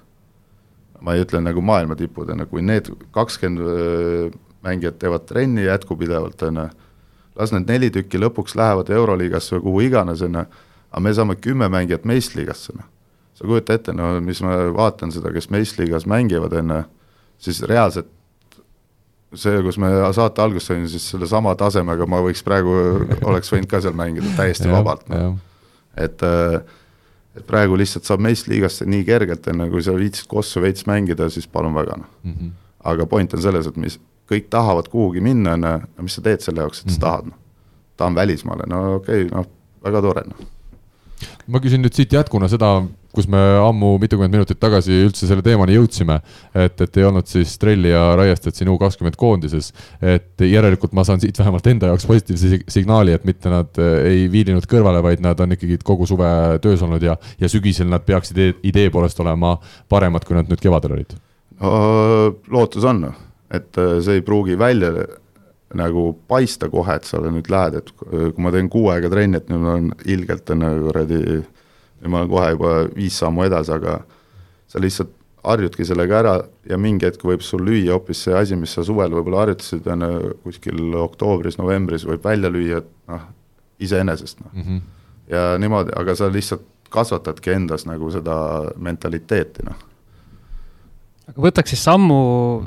ma ei ütle nagu maailma tipud, on ju, kui need kakskümmend mängijat teevad trenni jätkupidevalt, on ju, las need neli tükki lõpuks lähevad Euroliigasse või kuhu iganes, on ju, aga me saame kümme mängijat meistriliigasse, noh. sa kujuta ette, no mis ma vaatan seda, kes meistriliigas mängivad, on ju, siis reaalselt see, kus me saate algust saime, siis sellesama tasemega ma võiks praegu, oleks võinud ka seal mängida täiesti vabalt, noh. et äh, et praegu lihtsalt saab meistriliigasse nii kergelt, enne kui sa viitsid kossu veits mängida, siis palun väga, noh mm -hmm.. aga point on selles, et mis, kõik tahavad kuhugi minna, on ju, mis sa teed selle jaoks, et sa mm -hmm. tahad, noh. tahan välismaale, no okei okay,, noh, väga tore, noh ma küsin nüüd siit jätkuna seda, kus me ammu mitukümmend minutit tagasi üldse selle teemani jõudsime, et, et ei olnud siis Trelli ja Raiestet siin U kakskümmend koondises, et järelikult ma saan siit vähemalt enda jaoks positiivse signaali, et mitte nad ei viilinud kõrvale, vaid nad on ikkagi kogu suve töös olnud ja, ja sügisel nad peaksid idee, idee poolest olema paremad, kui nad nüüd kevadel olid. Lootus on, et see ei pruugi välja nagu paista kohe, et sa nüüd lähed, et kui ma teen kuu aega trenni, et nüüd on ilgelt on nagu nüüd ma olen kohe juba viis sammu edasi, aga sa lihtsalt harjudki sellega ära ja mingi hetk võib sul lüüa hoopis see asi, mis sa suvel võib-olla harjutasid, on ju, kuskil oktoobris-novembris võib välja lüüa, et noh, iseenesest noh mm. -hmm. ja niimoodi, aga sa lihtsalt kasvatadki endas nagu seda mentaliteeti, noh aga võtaks siis sammu,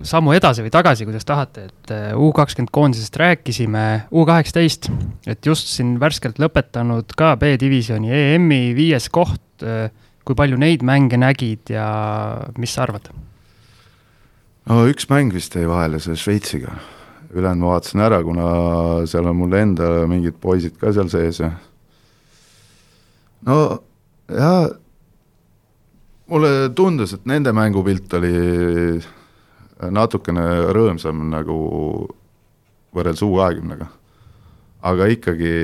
sammu edasi või tagasi, kuidas tahate, et äh, U kakskümmend koondisest rääkisime, U kaheksateist, et just siin värskelt lõpetanud ka B-divisjoni EM-i viies koht. Äh, kui palju neid mänge nägid ja mis sa arvad? no üks mäng vist jäi vahele, see Šveitsiga, ülejäänud ma vaatasin ära, kuna seal on mul enda mingid poisid ka seal sees ja no jaa mulle tundus, et nende mängupilt oli natukene rõõmsam nagu võrreldes U kahekümnega. aga ikkagi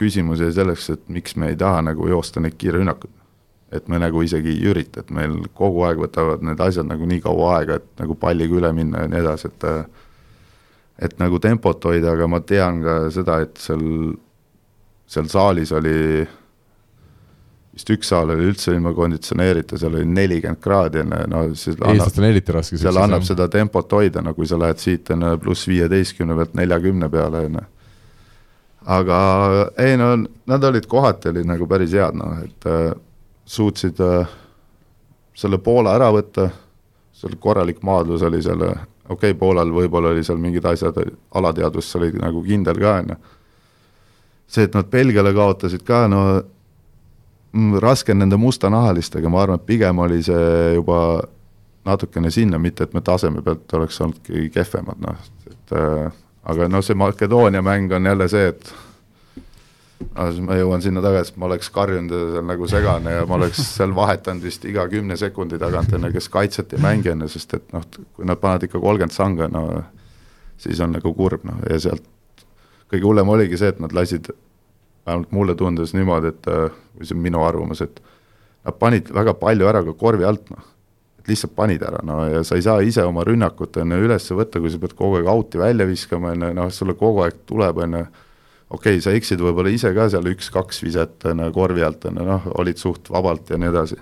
küsimus jäi selleks, et miks me ei taha nagu joosta neid kiirrünnakuid. et me nagu isegi ei ürita, et meil kogu aeg võtavad need asjad nagu nii kaua aega, et nagu palliga üle minna ja nii edasi, et et nagu tempot hoida, aga ma tean ka seda, et seal, seal saalis oli vist üks saal oli üldse ilma konditsioneerita, seal oli nelikümmend kraadi no eestlastel on eriti raske seal annab seda tempot hoida, no kui sa lähed siit on pluss viieteistkümne pealt neljakümne peale, on ju. Aga ei no nad olid kohati olid nagu päris head, noh et äh, suutsid äh, selle Poola ära võtta, seal korralik maadlus oli seal, okei okay,, Poolal võib-olla oli seal mingid asjad, alateadvus oli nagu kindel ka, on ju. see, et nad Belgiale kaotasid ka, no raske on nende mustanahalistega, ma arvan, et pigem oli see juba natukene sinna, mitte et me taseme pealt oleks olnudki kehvemad, noh, et äh, aga noh, see Makedoonia mäng on jälle see, et no siis ma jõuan sinna tagasi, ma oleks karjunud seal nagu segane ja ma oleks seal vahetanud vist iga kümne sekundi tagant, ju, kes kaitset ei mängi, ju, sest et noh, kui nad panevad ikka kolmkümmend sanga, no siis on nagu kurb, noh, ja sealt kõige hullem oligi see, et nad lasid, vähemalt mulle tundus niimoodi, et või see on minu arvamus, et nad panid väga palju ära ka korvi alt, noh et lihtsalt panid ära, no ja sa ei saa ise oma rünnakut on ju üles võtta, kui sa pead kogu aeg out'i välja viskama, on ju, noh, sulle kogu aeg tuleb, on ju, okei okay,, sa eksid võib-olla ise ka seal üks-kaks viset on ju korvi alt, on ju, noh, olid suht vabalt ja nii edasi.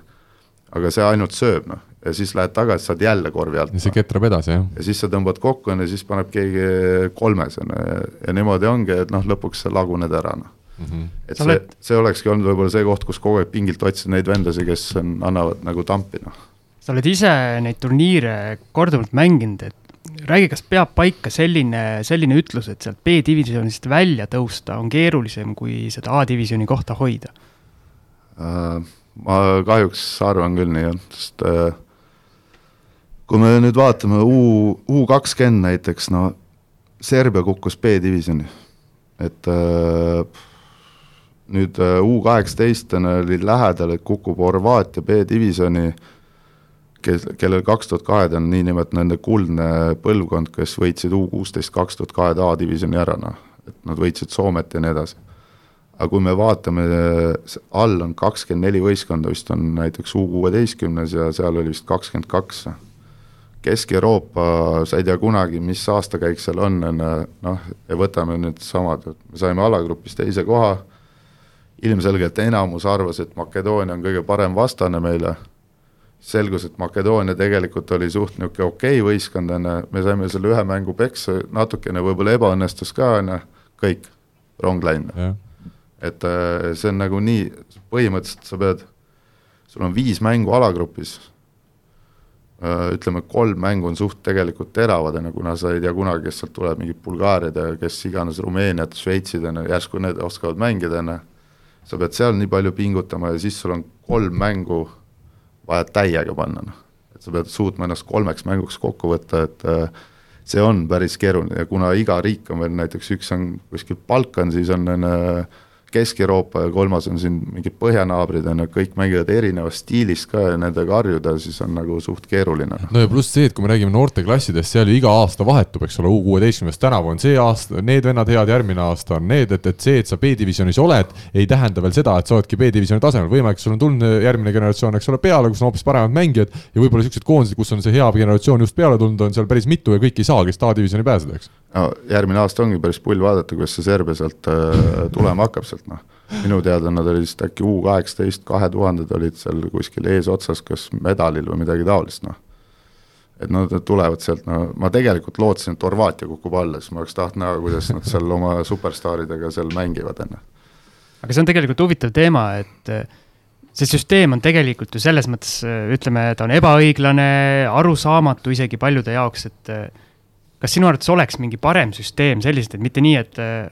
aga see ainult sööb, noh, ja siis lähed tagasi, saad jälle korvi alt. ja see ketrab edasi, jah. ja siis sa tõmbad kokku, on ju, siis paneb keegi kolmes, on ju, ja niimoodi ongi, et noh, lõpuks sa laguned ära, noh Mm -hmm. et see, see olekski olnud võib-olla see koht, kus kogu aeg pingilt otsida neid vendasid, kes on, annavad nagu tampi, noh sa oled ise neid turniire korduvalt mänginud, et räägi, kas peab paika selline, selline ütlus, et sealt B-divisjonist välja tõusta on keerulisem, kui seda A-divisjoni kohta hoida uh,? ma kahjuks arvan küll nii, jah, sest uh, kui me nüüd vaatame U, U kakskümmend näiteks, no Serbia kukkus B-divisjoni, et uh, nüüd U kaheksateist oli lähedal, et kukub Horvaatia B-divisjoni kes, kellel kaks tuhat kahed on niinimetatud nende kuldne põlvkond, kes võitsid U kuusteist kaks tuhat kahed A-divisjoni ära, noh, et nad võitsid Soomet ja nii edasi. aga kui me vaatame, all on kakskümmend neli võistkonda, vist on näiteks U kuueteistkümnes ja seal oli vist kakskümmend kaks. Kesk-Euroopa, sa ei tea kunagi, mis aastakäik seal on, on noh, ja võtame nüüd samad, me saime alagrupis teise koha, ilmselgelt enamus arvas, et Makedoonia on kõige parem vastane meile. Selgus, et Makedoonia tegelikult oli suht niisugune okei okay võistkond, on ju, me saime selle ühe mängu peksa, natukene võib-olla ebaõnnestus ka, on ju, kõik, rong läinud. et äh, see on nagu nii, põhimõtteliselt sa pead, sul on viis mängu alagrupis, äh, ütleme, kolm mängu on suht tegelikult teravad, on ju, kuna sa ei tea kunagi, kes sealt tuleb, mingid Bulgaariad ja kes iganes, Rumeeniad, Šveitsid, on ju, järsku need oskavad mängida, on ju, sa pead seal nii palju pingutama ja siis sul on kolm mängu vaja täiega panna, noh. et sa pead suutma ennast kolmeks mänguks kokku võtta, et äh, see on päris keeruline ja kuna iga riik on veel näiteks, üks on kuskil Balkan, siis on äh, Kesk-Euroopa ja kolmas on siin mingid põhjanaabrid, on ju, kõik mängivad erinevas stiilis ka ja nendega harjuda, siis on nagu suht keeruline. no ja pluss see, et kui me räägime noorteklassidest, seal ju iga aasta vahetub, eks ole, U kuueteistkümnes tänavu on see aasta, need vennad head, järgmine aasta on need, et, et see, et sa B-divisjonis oled, ei tähenda veel seda, et sa oledki B-divisjoni tasemel, võimalik, sul on tulnud järgmine generatsioon, eks ole, peale, kus on hoopis paremad mängijad ja võib-olla niisugused koondised, kus on see hea generatsioon just peale tulnud, on seal päris mitu ja kõik ei saagi A-divisjoni pääseda, eks no järgmine aasta ongi päris pull vaadata, kuidas see Serbia sealt äh, tulema hakkab sealt, noh. minu teada nad olid vist äkki U kaheksateist, kahe tuhanded olid seal kuskil eesotsas, kas medalil või midagi taolist, noh. et nad tulevad sealt, no ma tegelikult lootsin, et Horvaatia kukub alla, siis ma oleks tahtnud näha, kuidas nad seal oma superstaaridega seal mängivad, on ju. aga see on tegelikult huvitav teema, et äh, see süsteem on tegelikult ju selles mõttes, äh, ütleme, ta on ebaõiglane, arusaamatu isegi paljude jaoks, et kas sinu arvates oleks mingi parem süsteem selliselt, et mitte nii, et äh,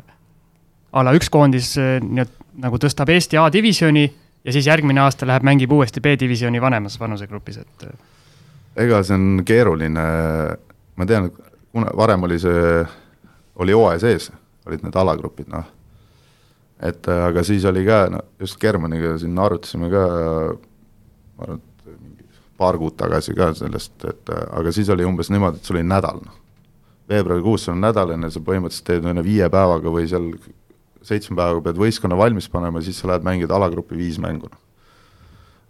a la üks koondis äh, nii-öelda nagu tõstab Eesti A-divisjoni ja siis järgmine aasta läheb, mängib uuesti B-divisjoni vanemas vanusegrupis, et äh. ega see on keeruline, ma tean, kuna varem oli see, oli hooaja sees, olid need alagrupid, noh. et aga siis oli ka, no just Germaniga siin arutasime ka, ma arvan, et mingi paar kuud tagasi ka sellest, et aga siis oli umbes niimoodi, et sul oli nädal, noh veebruarikuus sul on nädalane, sa põhimõtteliselt teed ühe viie päevaga või seal seitsme päevaga pead võistkonna valmis panema, siis sa lähed mängid alagrupi viis mängu.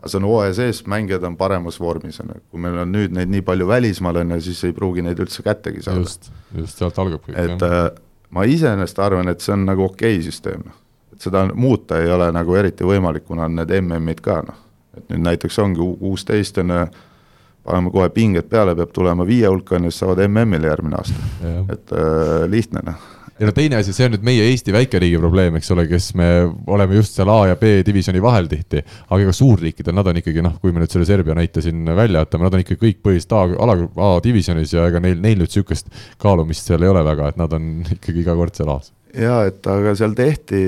Aga see on hooaja sees, mängijad on paremas vormis, on ju, kui meil on nüüd neid nii palju välismaal, on ju, siis ei pruugi neid üldse kättegi saada. just, just sealt algab kõik. et jah. Äh, ma iseenesest arvan, et see on nagu okei okay süsteem, noh. et seda muuta ei ole nagu eriti võimalik, kuna on need MM-id ka, noh. et nüüd näiteks ongi U kuusteist on ju, paneme kohe pinged peale, peab tulema viie hulka, on ju, siis saavad MM-ile järgmine aasta. et äh, lihtne, noh ja no teine asi, see on nüüd meie Eesti väikeriigi probleem, eks ole, kes me oleme just seal A ja B divisjoni vahel tihti. aga ega suurriikidel, nad on ikkagi noh, kui me nüüd selle Serbia näite siin välja jätame, nad on ikkagi kõik põhiliselt A, ala, A divisjonis ja ega neil, neil nüüd sihukest kaalumist seal ei ole väga, et nad on ikkagi iga kord seal A-s. ja et aga seal tehti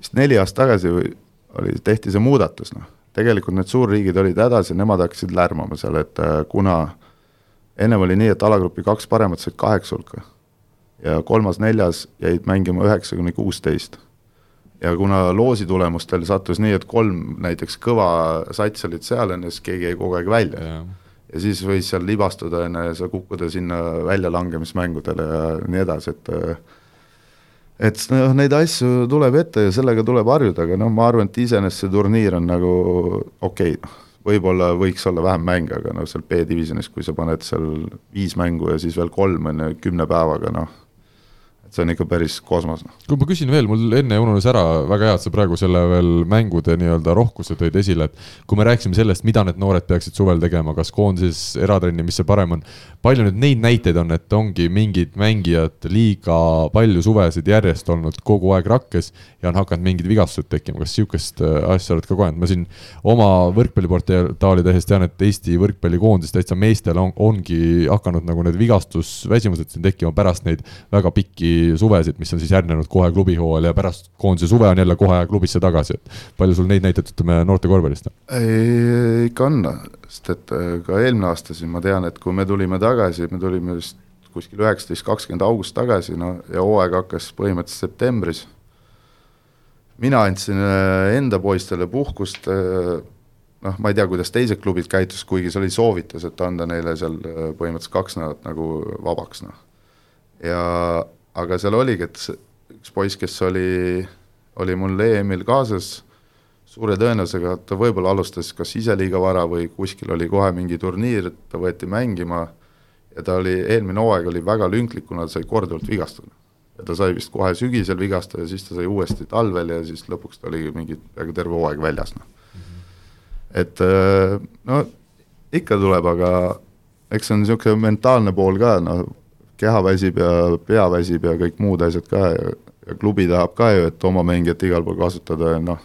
vist neli aastat tagasi või oli, tehti see muudatus, noh. Tegelikult need suurriigid olid hädas ja nemad hakkasid lärmama seal, et äh, kuna ennem oli nii, et alagrupi kaks paremat said kaheksa hulka ja kolmas-neljas jäid mängima üheksa kuni kuusteist. ja kuna loosi tulemustel sattus nii, et kolm näiteks kõva sats olid seal, on ju, siis keegi jäi kogu aeg välja ja. ja siis võis seal libastuda, on ju, ja sa kukkuda sinna väljalangemismängudele ja nii edasi, et et noh, neid asju tuleb ette ja sellega tuleb harjuda, aga noh, ma arvan, et iseenesest see turniir on nagu okei okay,, noh võib-olla võiks olla vähem mänge, aga noh, seal B-divisjonis, kui sa paned seal viis mängu ja siis veel kolm on ju kümne päevaga, noh see on ikka päris kosmos. Noh. kui ma küsin veel, mul enne ununes ära, väga hea, et sa praegu selle veel mängude nii-öelda rohkuse tõid esile, et kui me rääkisime sellest, mida need noored peaksid suvel tegema, kas koondises, eratrenni, mis see parem on, palju nüüd neid näiteid on, et ongi mingid mängijad liiga palju suvesid järjest olnud kogu aeg rakkes ja on hakanud mingid vigastused tekkima, kas niisugust äh, asja oled ka kogenud, ma siin oma võrkpalliportaali tehes tean, et Eesti võrkpallikoondis täitsa meestel on, ongi hakanud nagu need vigastusväsimused siin tekkima pärast neid väga pikki suvesid, mis on siis järgnenud kohe klubihooajal ja pärast koondise suve on jälle kohe klubisse tagasi, et palju sul neid näiteid, ütleme, noorte korvpallist on? ikka on, sest et äh, ka eelmine aasta siin ma tean, et kui me tulime tagasi, me tulime vist kuskil üheksateist, kakskümmend august tagasi, no ja hooaeg hakkas põhimõtteliselt septembris. mina andsin äh, enda poistele puhkust, äh, noh, ma ei tea, kuidas teised klubid käitus, kuigi see oli soovitus, et anda neile seal põhimõtteliselt kaks nädalat nagu vabaks, noh. ja aga seal oligi, et üks poiss, kes oli, oli mul EM-il kaasas, suure tõenäosusega ta võib-olla alustas kas ise liiga vara või kuskil oli kohe mingi turniir, ta võeti mängima ja ta oli, eelmine hooaeg oli väga lünklik, kuna ta sai korduvalt vigastada. ja ta sai vist kohe sügisel vigastada siis ta sai uuesti talvel ja siis lõpuks ta oli mingi peaaegu terve hooaeg väljas, noh. et äh, no ikka tuleb, aga eks see on niisugune mentaalne pool ka, noh, keha väsib ja pea väsib ja kõik muud asjad ka ja, ja klubi tahab ka ju, et oma mängijat igal pool kasutada ja noh,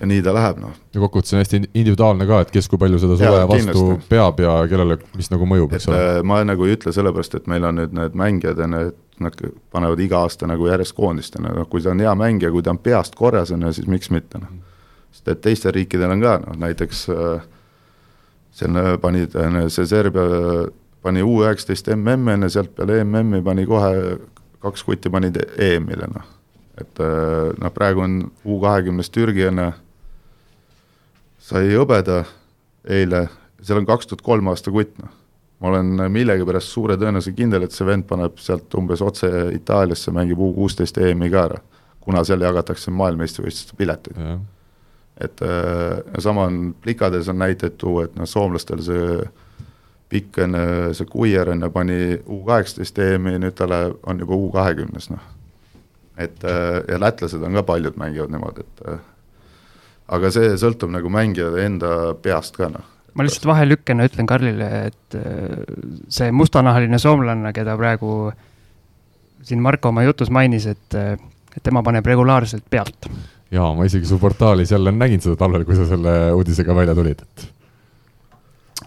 ja nii ta läheb, noh. ja kokkuvõttes on hästi individuaalne ka, et kes kui palju seda suve vastu kindlasti. peab ja kellele, mis nagu mõjub, eks ole. Äh, ma nagu ei ütle sellepärast, et meil on nüüd need mängijad ja need, nad panevad iga aasta nagu järjest koondist, on ju, noh kui ta on hea mängija, kui ta on peast korras, on ju, siis miks mitte, noh. sest et teistel riikidel on ka, noh näiteks äh, seal panid see Serbia pani U üheksateist MM enne, sealt peale MM-i pani kohe, kaks kutti panid EM-ile, noh. et äh, noh, praegu on U kahekümnes Türgi enne, sai hõbeda eile, seal on kaks tuhat kolm aasta kutt, noh. ma olen millegipärast suure tõenäosusega kindel, et see vend paneb sealt umbes otse Itaaliasse, mängib U kuusteist EM-i ka ära, kuna seal jagatakse maailmameistrivõistluste pileteid. et äh, sama on, plikades on näiteid tuua, et noh, soomlastel see pikk on see Kuier on ju, pani U kaheksateist EM-i, nüüd talle on juba U kahekümnes, noh. et äh, ja lätlased on ka paljud mängivad niimoodi, et äh, aga see sõltub nagu mängija enda peast ka, noh. ma lihtsalt vahelükkena ütlen Karlile, et äh, see mustanahaline soomlane, keda praegu siin Marko oma jutus mainis, et, et tema paneb regulaarselt pealt. jaa, ma isegi su portaalis jälle nägin seda talvel, kui sa selle uudisega välja tulid, et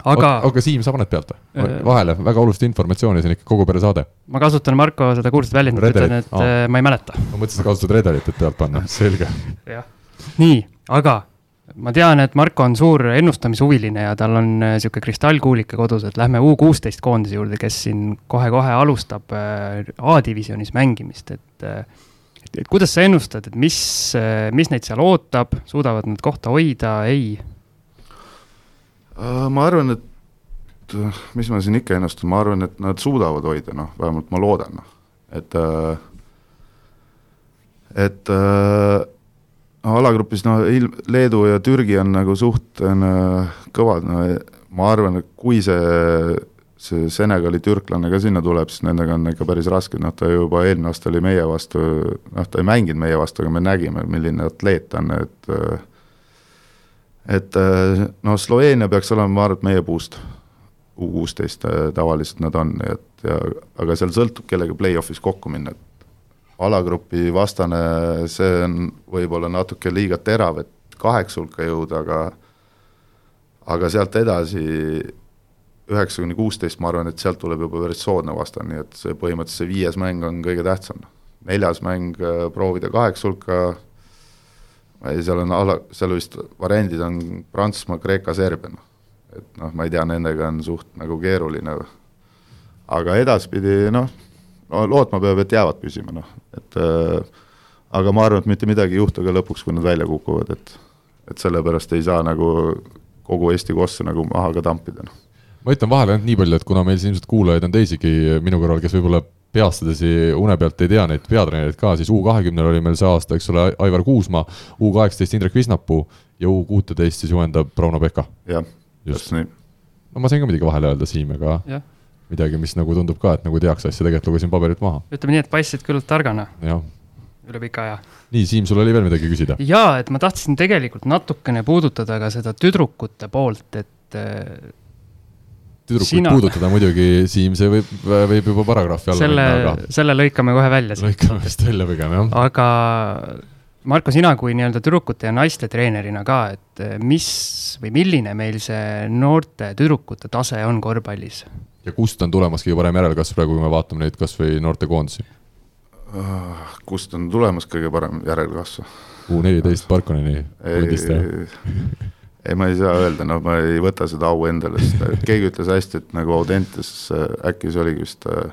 aga. aga Siim, sa paned pealt või? Äh, vahele, väga olulist informatsiooni, see on ikka kogu pere saade. ma kasutan Marko seda kuulsat väljendit, ütlen, et Aa. Äh, ma ei mäleta. ma mõtlesin, sa kasutad redelit, et pealt panna, selge. nii, aga ma tean, et Marko on suur ennustamishuviline ja tal on äh, kristallkuulike kodus, et lähme U kuusteist koondise juurde, kes siin kohe-kohe alustab A-divisjonis mängimist, et, et kuidas sa ennustad, et mis, mis neid seal ootab, suudavad nad kohta hoida, ei? Äh, ma arvan, et äh, mis ma siin ikka ennustan, ma arvan, et nad suudavad hoida, noh, vähemalt ma loodan, noh, et äh, et äh, no alagrupis no ilm-, Leedu ja Türgi on nagu suht kõvad, no ma arvan, et kui see, see Senegali türklane ka sinna tuleb, siis nendega on ikka päris raske, noh ta juba eelmine aasta oli meie vastu, noh ta ei mänginud meie vastu, aga me nägime, milline atleet ta on, et äh, et äh, no Sloveenia peaks olema, ma arvan, et meie puust. U kuusteist äh, tavaliselt nad on, et ja aga seal sõltub, kellega play-off'is kokku minna, et alagrupi vastane, see on võib-olla natuke liiga terav, et kaheksa hulka jõuda, aga aga sealt edasi üheksa kuni kuusteist, ma arvan, et sealt tuleb juba päris soodne vastane, nii et see põhimõtteliselt see viies mäng on kõige tähtsam. neljas mäng äh, proovida kaheksa hulka, seal on ala, seal vist variandid on Prantsusmaa, Kreeka, Serbia, noh. et noh, ma ei tea, nendega on suht nagu keeruline, aga edaspidi noh, no lootma peab, et jäävad püsima, noh, et äh, aga ma arvan, et mitte midagi ei juhtu ka lõpuks, kui nad välja kukuvad, et et sellepärast ei saa nagu kogu Eesti kossu nagu maha ka tampida, noh. ma ütlen vahele ainult nii palju, et kuna meil siin ilmselt kuulajaid on teisigi minu kõrval, kes võib-olla peastadesi une pealt ei tea neid peatreenereid ka, siis U kahekümnel oli meil see aasta, eks ole, Aivar Kuusmaa, U kaheksateist Indrek Visnapuu ja U kuuteteist siis juhendab Rauno Pekka. jah, just nii. no ma sain ka muidugi vahele öelda, Siim, ja midagi, mis nagu tundub ka, et nagu teaks asja, tegelikult lugesin paberilt maha. ütleme nii, et paistsid küll targana. üle pika aja. nii, Siim, sul oli veel midagi küsida? jaa, et ma tahtsin tegelikult natukene puudutada ka seda tüdrukute poolt, et äh, tüdrukuid sina... puudutada muidugi, Siim, see võib, võib juba paragrahvi alla selle, minna, aga selle lõikame kohe välja. lõikame vist välja pigem, jah. aga Marko, sina kui nii-öelda tüdrukute ja naiste treenerina ka, et mis või milline meil see noorte tüdrukute tase on korvpallis? ja kust on tulemas kõige parem järelkasv praegu, kui me vaatame neid kas või noortekoondisi uh,? kust on tulemas kõige parem järelkasv? U neliteist Barkonini pundist, jah? Ei, ma ei saa öelda, noh, ma ei võta seda au endale, sest keegi ütles hästi, et nagu Audentes, äkki see oligi vist äh,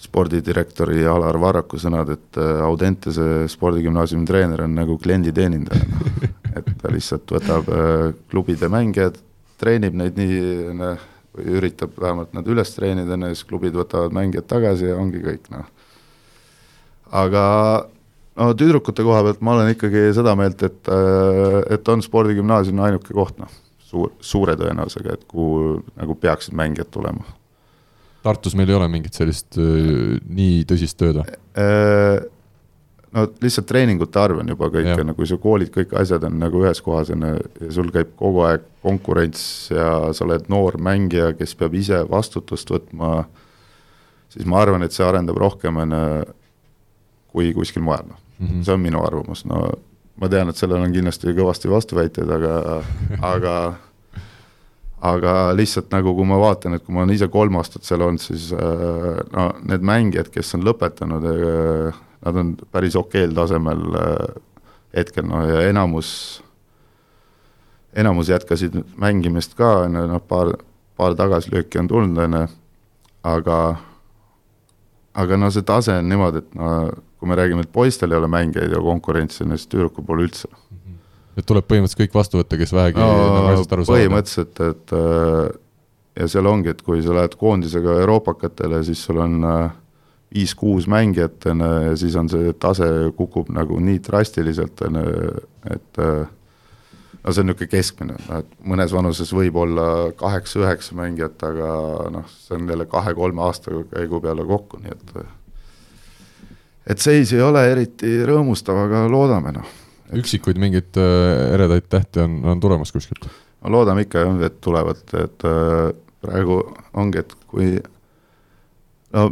spordidirektori Alar Varraku sõnad, et äh, Audentese spordigümnaasiumi treener on nagu klienditeenindaja, noh. et ta lihtsalt võtab äh, klubide mängijad, treenib neid nii, üritab vähemalt nad üles treenida, siis klubid võtavad mängijad tagasi ja ongi kõik, noh. aga no tüdrukute koha pealt ma olen ikkagi seda meelt, et, äh, et on spordigümnaasium ainuke koht, noh, suur, suure tõenäosusega, et kuhu nagu peaksid mängijad tulema. Tartus meil ei ole mingit sellist äh, nii tõsist tööd või? Äh, no lihtsalt treeningute arv on juba kõik, nagu su koolid, kõik asjad on nagu ühes kohas on ja sul käib kogu aeg konkurents ja sa oled noor mängija, kes peab ise vastutust võtma, siis ma arvan, et see arendab rohkem, on ju, kui kuskil mujal, noh. Mm -hmm., see on minu arvamus, no ma tean, et sellel on kindlasti kõvasti vastuväiteid, aga aga aga lihtsalt nagu, kui ma vaatan, et kui ma olen ise kolm aastat seal olnud, siis äh, no need mängijad, kes on lõpetanud äh, nad on päris okeel tasemel äh, hetkel, noh ja enamus, enamus jätkasid mängimist ka, on ju, noh paar, paar tagasilööki on tulnud, on ju, aga aga no see tase on niimoodi, et no kui me räägime, et poistel ei ole mängijaid ja konkurentsi, siis tüdrukul pole üldse. et tuleb põhimõtteliselt kõik vastu võtta, kes vähegi no, nagu asjast aru saavad? põhimõtteliselt, et äh, ja seal ongi, et kui sa lähed koondisega euroopakatele, siis sul on äh, viis-kuus mängijat, on ju, ja siis on see tase kukub nagu nii drastiliselt, on ju, et äh, no see on niisugune keskmine, et mõnes vanuses võib olla kaheksa-üheksa mängijat, aga noh, see on jälle kahe-kolme aasta käigu peale kokku, nii et et seis ei ole eriti rõõmustav, aga loodame, noh. üksikuid mingeid äh, eredaid tähti on, on tulemas kuskilt? no loodame ikka jah, et tulevad, et äh, praegu ongi, et kui no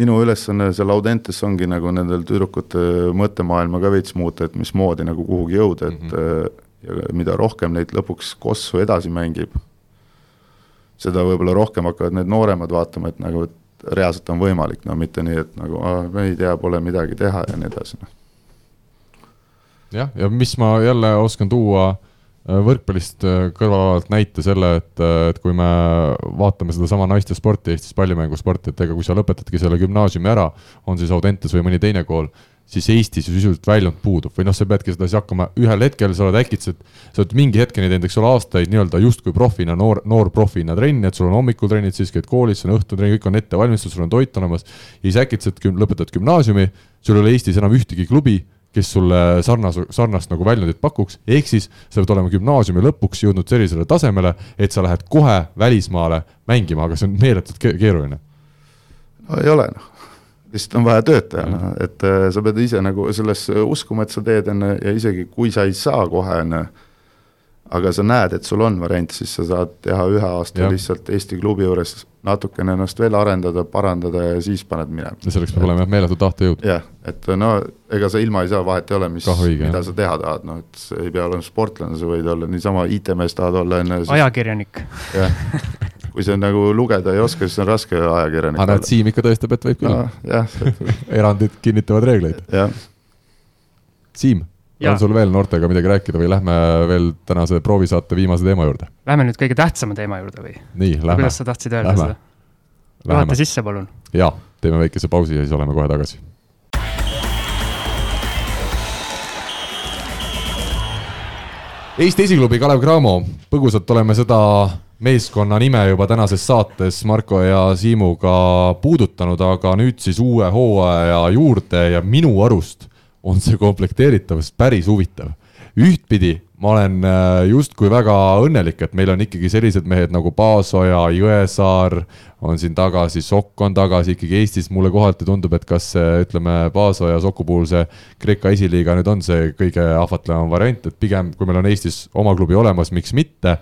minu ülesanne seal Audentes ongi nagu nendel tüdrukute mõttemaailma ka veits muuta, et mismoodi nagu kuhugi jõuda, et mm -hmm. ja mida rohkem neid lõpuks kossu edasi mängib, seda võib-olla rohkem hakkavad need nooremad vaatama, et nagu, et reaalselt on võimalik, no mitte nii, et nagu me ei tea, pole midagi teha ja nii edasi, noh. jah, ja mis ma jälle oskan tuua Äh, võrkpallist äh, kõrvalalalt näite selle, et, äh, et kui me vaatame sedasama naiste sporti, Eestis pallimängusporti, et ega kui sa lõpetadki selle gümnaasiumi ära, on siis Audentes või mõni teine kool, siis Eestis ju sisuliselt väljund puudub või noh, sa peadki seda siis hakkama ühel hetkel, sa oled äkitselt, sa oled mingi hetkeni teinud, eks ole, aastaid nii-öelda justkui profina, noor, noor profina trenni, et sul on hommikul trennid, siis käid koolis, sul on õhtutrenn, kõik on ette valmistatud, sul on toit olemas. ja siis äkitselt lõpetad gümnaasiumi, sul ei ole Eestis enam ühtegi klubi, kes sulle sarnas, sarnast nagu väljundit pakuks, ehk siis sa pead olema gümnaasiumi lõpuks jõudnud sellisele tasemele, et sa lähed kohe välismaale mängima, aga see on meeletult keeruline. no ei ole noh lihtsalt on vaja tööd teha, noh, et äh, sa pead ise nagu sellesse uskuma, et sa teed, on ju, ja isegi kui sa ei saa kohe, on ju, aga sa näed, et sul on variant, siis sa saad teha ühe aasta ja. lihtsalt Eesti klubi juures natukene ennast veel arendada, parandada ja siis paned minema. ja selleks peab olema jah, meeletu tahtejõud. jah, et no ega sa ilma ei saa, vahet ei ole, mis, mida jah. sa teha tahad, noh et ei pea olema sportlane, sa võid olla niisama IT-mees tahad olla, on ju. ajakirjanik. jah kui sa nagu lugeda ei oska, siis on raske ajakirjanik aga näed, Siim ikka tõestab, et võib küll no,. erandid kinnitavad reegleid. Siim, on sul veel noortega midagi rääkida või lähme veel tänase proovisaate viimase teema juurde? Lähme nüüd kõige tähtsama teema juurde või? nii, lähme. kuidas sa tahtsid öelda lähme. seda? juhata sisse, palun. jaa, teeme väikese pausi ja siis oleme kohe tagasi Eesti esiklubi Kalev Cramo, põgusalt oleme seda meeskonna nime juba tänases saates Marko ja Siimuga puudutanud, aga nüüd siis uue hooaja juurde ja minu arust on see komplekteeritavus päris huvitav. ühtpidi ma olen äh, justkui väga õnnelik, et meil on ikkagi sellised mehed nagu Paasoja, Jõesaar, on siin tagasi, Sokk on tagasi ikkagi Eestis, mulle kohati tundub, et kas ütleme, Paasoja, Soku puhul see Kreeka esiliiga nüüd on see kõige ahvatlevam variant, et pigem kui meil on Eestis oma klubi olemas, miks mitte.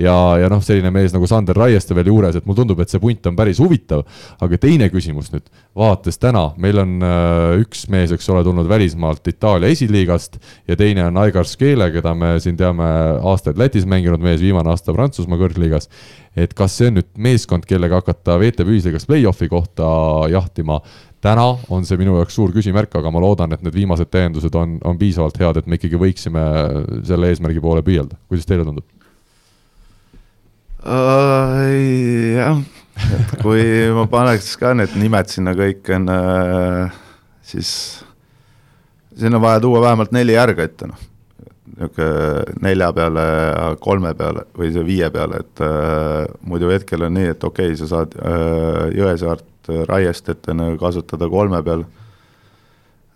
ja, ja noh, selline mees nagu Sander Raieste veel juures, et mulle tundub, et see punt on päris huvitav. aga teine küsimus nüüd, vaates täna, meil on äh, üks mees, eks ole, tulnud välismaalt Itaalia esiliigast ja teine on Aigar Skeele, keda me siin teame aastaid Lätis mänginud mees, viimane aasta Prantsusmaa kõrgliigas et kas see on nüüd meeskond, kellega hakata VTB ühisliigas play-off'i kohta jahtima. täna on see minu jaoks suur küsimärk, aga ma loodan, et need viimased täiendused on, on piisavalt head, et me ikkagi võiksime selle eesmärgi poole püüelda, kuidas teile tundub uh,? jah, et kui ma paneks ka need nimed sinna kõik on uh,, siis siin on vaja tuua vähemalt neli järge ette, noh niisugune nelja peale, kolme peale või viie peale, et äh, muidu hetkel on nii, et okei okay,, sa saad äh, Jõesaart Raiestetena kasutada kolme peal.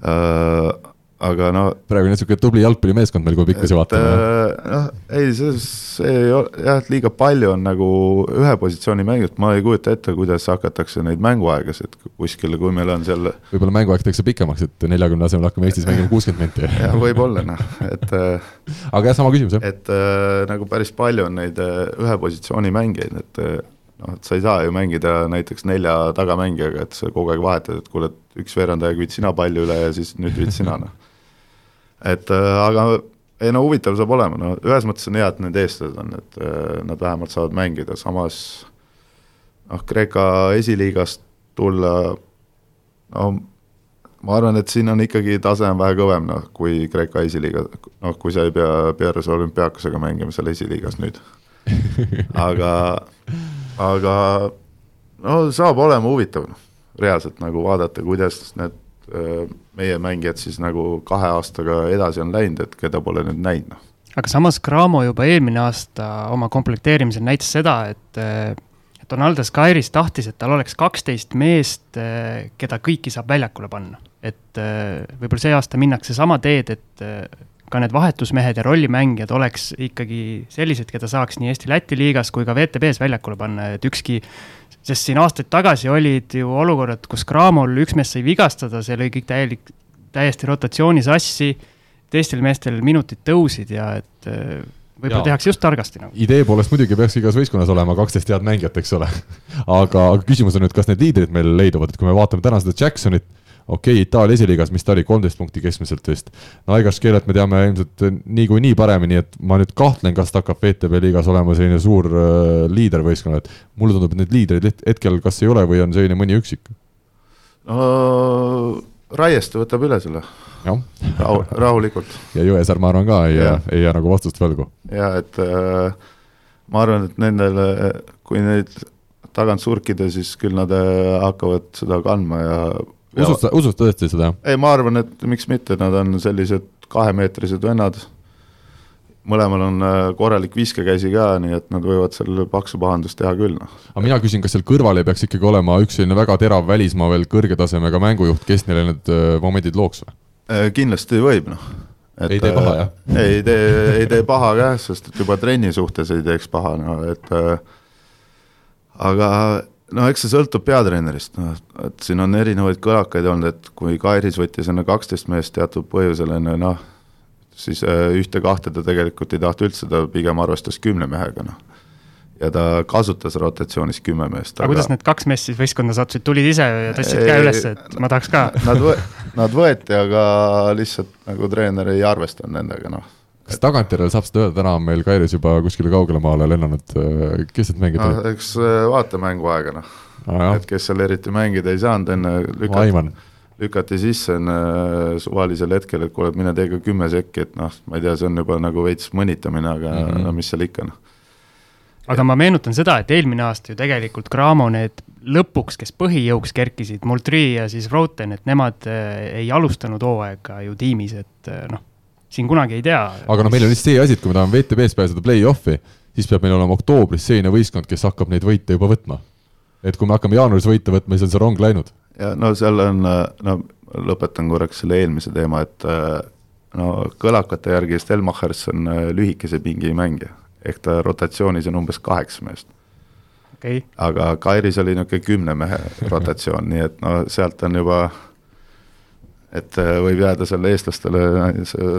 Äh,, aga no praegu on niisugune tubli jalgpallimeeskond meil, kui pikkusi vaatame. Äh, noh, ei, see, see ei ole, jah, et liiga palju on nagu ühe positsiooni mängijat, ma ei kujuta ette, kuidas hakatakse neid mänguaegasid kuskil, kui meil on seal võib-olla mänguaeg tehakse pikemaks, et neljakümne asemel hakkame Eestis mängima kuuskümmend minti. jah, võib-olla noh, et aga jah, sama küsimus, jah. et äh, nagu päris palju on neid äh, ühe positsiooni mängijaid, et noh, et sa ei saa ju mängida näiteks nelja tagamängijaga, et sa kogu aeg vahetad, et kuule, et üks veerandaja viid sina palli üle ja siis nüüd viid sina, noh et äh, aga ei no huvitav saab olema, no ühes mõttes on hea, et need eestlased on, et äh, nad vähemalt saavad mängida, samas noh, Kreeka esiliigast tulla, no ma arvan, et siin on ikkagi tase on vähe kõvem, noh, kui Kreeka esiliiga, noh, kui sa ei pea Pierre olümpiaakosega mängima seal esiliigas nüüd. aga, aga no saab olema huvitav, noh, reaalselt nagu vaadata, kuidas need meie mängijad siis nagu kahe aastaga edasi on läinud, et keda pole nüüd näinud, noh. aga samas Cramo juba eelmine aasta oma komplekteerimisel näitas seda, et Donaldas Kairis tahtis, et tal oleks kaksteist meest, keda kõiki saab väljakule panna. et võib-olla see aasta minnakse sama teed, et ka need vahetusmehed ja rollimängijad oleks ikkagi sellised, keda saaks nii Eesti-Läti liigas kui ka VTB-s väljakule panna, et ükski sest siin aastaid tagasi olid ju olukorrad, kus Cramol üks mees sai vigastada, see lõi kõik täielik, täiesti rotatsiooni sassi, teistel meestel minutid tõusid ja et äh, võib-olla tehakse just targasti nagu. idee poolest muidugi peaks igas võistkonnas olema kaksteist head mängijat, eks ole aga, aga küsimus on nüüd, kas need liidrid meil leiduvad, et kui me vaatame täna seda Jacksonit okei okay,, Itaalia esiliigas, mis ta oli, kolmteist punkti keskmiselt vist. no Aigas Keelet me teame ilmselt niikuinii paremini, et ma nüüd kahtlen, kas ta hakkab VTB liigas olema selline suur äh, liider võistkonnal, et mulle tundub, et neid liidreid hetkel kas ei ole või on selline mõni üksik. no Raieste võtab üle selle. rahu, rahulikult. ja Jõesaar, ma arvan ka ei jää, ei jää nagu vastust võlgu. ja et äh, ma arvan, et nendele, kui neid tagant surkida, siis küll nad äh, hakkavad seda kandma ja usud sa, usud tõesti seda? ei, ma arvan, et miks mitte, nad on sellised kahemeetrised vennad, mõlemal on äh, korralik viskekäsi ka, nii et nad võivad seal paksu pahandust teha küll, noh. aga mina küsin, kas seal kõrval ei peaks ikkagi olema üks selline väga terav välismaa veel kõrge tasemega mängujuht, kes neile need öö, momendid looks või? Äh, kindlasti võib, noh. Ei tee paha, jah? ei tee, ei tee paha ka, sest et juba trenni suhtes ei teeks paha, no et äh, aga no eks see sõltub peatreenerist, noh, et siin on erinevaid kõlakaid olnud, et kui Kairis võttis enne kaksteist meest teatud põhjusel enne noh, siis äh, ühte-kahte ta tegelikult ei tahtnud üldse, ta pigem arvestas kümne mehega, noh. ja ta kasutas rotatsioonis kümme meest. aga kuidas need kaks meest siis võistkonda sattusid, tulid ise ja tõstsid käe üles, et ma tahaks ka? Nad võ-, nad võeti, aga lihtsalt nagu treener ei arvestanud nendega, noh. Kas tagantjärele saab seda öelda, täna on meil Kairis juba kuskile kaugele maale lennanud, kes need mängijad olid? eks äh, vaata mänguaega, noh. nojah et, kes seal eriti mängida ei saanud, enne lükati, lükati sisse enne äh, suvalisel hetkel, et kuule, mine tee ka kümme sekki, et noh, ma ei tea, see on juba nagu veits mõnitamine, aga mm. -hmm. no mis seal ikka, noh. aga ma meenutan seda, et eelmine aasta ju tegelikult Cramo need lõpuks, kes põhijõuks kerkisid, Multri ja siis Vroten, et nemad ei alustanud hooaega ju tiimis, et noh, siin kunagi ei tea. aga no meil on lihtsalt see asi, et kui me tahame WTB-s pääseda play-off'i, siis peab meil olema oktoobris selline võistkond, kes hakkab neid võite juba võtma. et kui me hakkame jaanuaris võite võtma, siis on see rong läinud. ja no seal on, no lõpetan korraks selle eelmise teema, et no kõlakate järgi Stelmachers on äh, lühikese pingi mängija, ehk ta rotatsioonis on umbes kaheksa meest. okei okay., aga Kairis oli niisugune kümne mehe rotatsioon, nii et no sealt on juba, et äh, võib jääda seal eestlastele,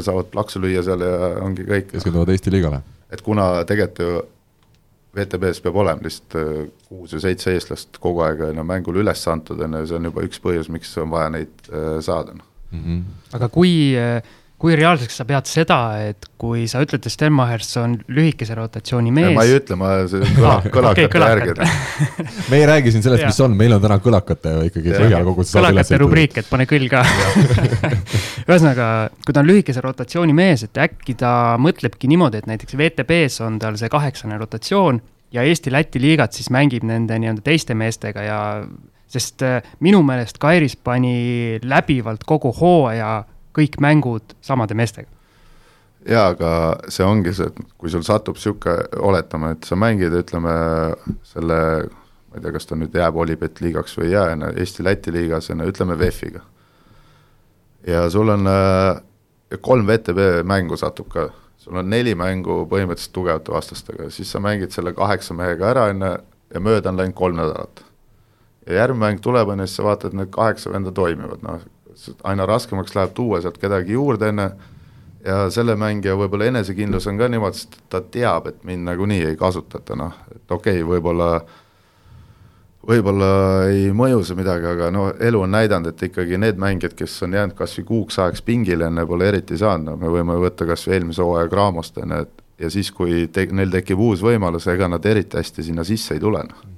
saavad plaksu lüüa seal ja ongi kõik. keskenduvad Eesti liigale. et kuna tegelikult ju VTB-s peab olema lihtsalt äh, kuus või seitse eestlast kogu aeg on ju mängule üles antud, on ju, see on juba üks põhjus, miks on vaja neid äh, saada, noh. Mhm. aga kui, kui reaalseks sa pead seda, et kui sa ütled, et Stelmachers on lühikese rotatsiooni mees. ma ei ütle, ma see kõla- Ah,, kõlakate okei, kõlakate. järgi, me ei räägi siin sellest, mis on, meil on täna kõlakate ikkagi põhjal kogu see kõlakate rubriik, et pane küll ka. ühesõnaga, kui ta on lühikese rotatsiooni mees, et äkki ta mõtlebki niimoodi, et näiteks VTB-s on tal see kaheksane rotatsioon ja Eesti-Läti liigat siis mängib nende nii-öelda teiste meestega ja sest äh, minu meelest Kairis pani läbivalt kogu hooaja kõik mängud samade meestega. jaa, aga see ongi see, et kui sul satub niisugune, oletame, et sa mängid, ütleme selle, ma ei tea, kas ta nüüd jääb Olipet liigaks või ei jää, Eesti-Läti liigas on ju, ütleme VEF-iga. ja sul on äh, kolm VTB mängu satub ka, sul on neli mängu põhimõtteliselt tugevate vastastega, siis sa mängid selle kaheksa mehega ära, on ju, ja mööda on läinud kolm nädalat. ja järgmine mäng tuleb, on ju, siis sa vaatad, need kaheksa venda toimivad, noh, aina raskemaks läheb tuua sealt kedagi juurde, ju, ja selle mängija võib-olla enesekindlus on ka niimoodi, sest ta teab, et mind nagunii ei kasutata, noh, et okei okay,, võib-olla võib-olla ei mõju see midagi, aga no elu on näidanud, et ikkagi need mängijad, kes on jäänud kas või kuuks ajaks pingile enne, pole eriti saanud, no me võime võtta kas või eelmise hooaja Craamost, on ju, et ja siis, kui te-, neil tekib uus võimalus, ega nad eriti hästi sinna sisse ei tule, noh.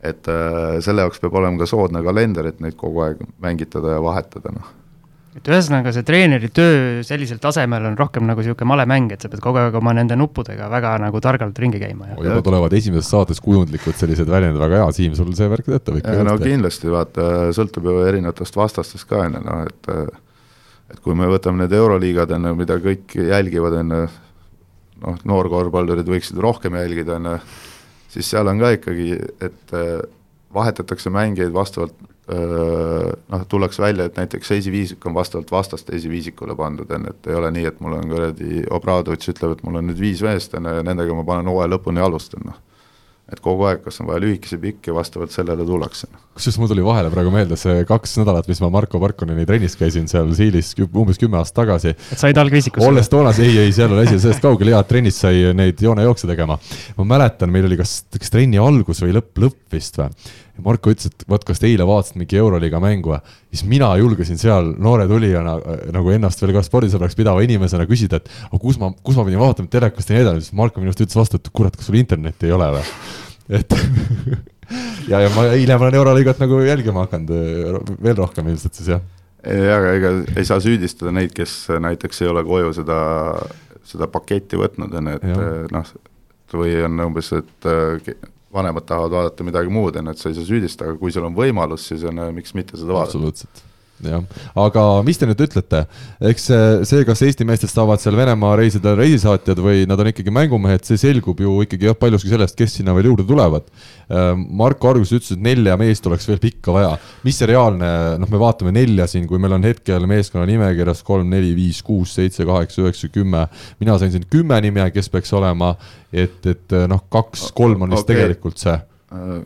Et äh, selle jaoks peab olema ka soodne kalender, et neid kogu aeg mängitada ja vahetada, noh. Et ühesõnaga, see treeneri töö sellisel tasemel on rohkem nagu niisugune malemäng, et sa pead kogu aeg oma nende nuppudega väga nagu targalt ringi käima ja juba tulevad esimeses saates kujundlikud sellised väljendid, väga hea, Siim, sul see värk töötab ikka ja no kindlasti, vaata, sõltub ju erinevatest vastastest ka, on ju, noh et et kui me võtame need euroliigad, on ju, mida kõik jälgivad, on ju, noh, noorkorvpallurid võiksid rohkem jälgida, on ju, siis seal on ka ikkagi, et äh, vahetatakse mängijaid vastavalt äh, noh, tullakse välja, et näiteks esiviisik on vastavalt vastaste esiviisikule pandud, on ju, et ei ole nii, et mul on kuradi, Obradovitš ütleb, et mul on nüüd viis meest, on ju, ja nendega ma panen hooaja lõpuni alustan, noh et kogu aeg, kas on vaja lühikesi pikki ja vastavalt sellele tullakse. kusjuures mul tuli vahele praegu meelde see kaks nädalat, mis ma Marko Parkoneni trennis käisin seal Siilis umbes kümme aastat tagasi. et said algviisikusse. olles toonas, ei, ei, seal oli asi sellest kaugel, hea, et trennis sai neid joonejookse tegema. ma mäletan, meil oli kas, kas trenni algus või lõpp, lõpp vist või. Marko ütles, et vot, kas te eile vaatasite mingi Euroliiga mängu või. siis mina julgesin seal noore tulijana äh, nagu ennast veel ka spordisõbraks pidava inimesena küsida, et aga kus ma, kus ma pidin vaatama telekast ja nii edasi, siis Marko minu arust ütles vastu, et kurat, kas sul internetti ei ole või. et ja, ja ma hiljem olen Euroliigat nagu jälgima hakanud äh, veel rohkem ilmselt siis jah. ei, aga ega ei saa süüdistada neid, kes näiteks ei ole koju seda, seda paketti võtnud, on ju, et noh, või on umbes, et ke- vanemad tahavad vaadata midagi muud, on ju, et sa ei saa süüdistada, aga kui sul on võimalus, siis on, miks mitte seda vaadata. absoluutselt. Jah, aga mis te nüüd ütlete, eks see, see, kas Eesti meestest saavad seal Venemaa reisidel reisisaatjad või nad on ikkagi mängumehed, see selgub ju ikkagi jah, paljuski sellest, kes sinna veel juurde tulevad. Äh, Marko alguses ütles, et nelja meest oleks veel pikka vaja. mis see reaalne, noh, me vaatame nelja siin, kui meil on hetkel meeskonna nimekirjas kolm, neli, viis, kuus, seitse, kaheksa, üheksa, kümme. mina sain siin kümme nime, kes peaks olema, et, et noh, kaks, kolm on vist okay. tegelikult see uh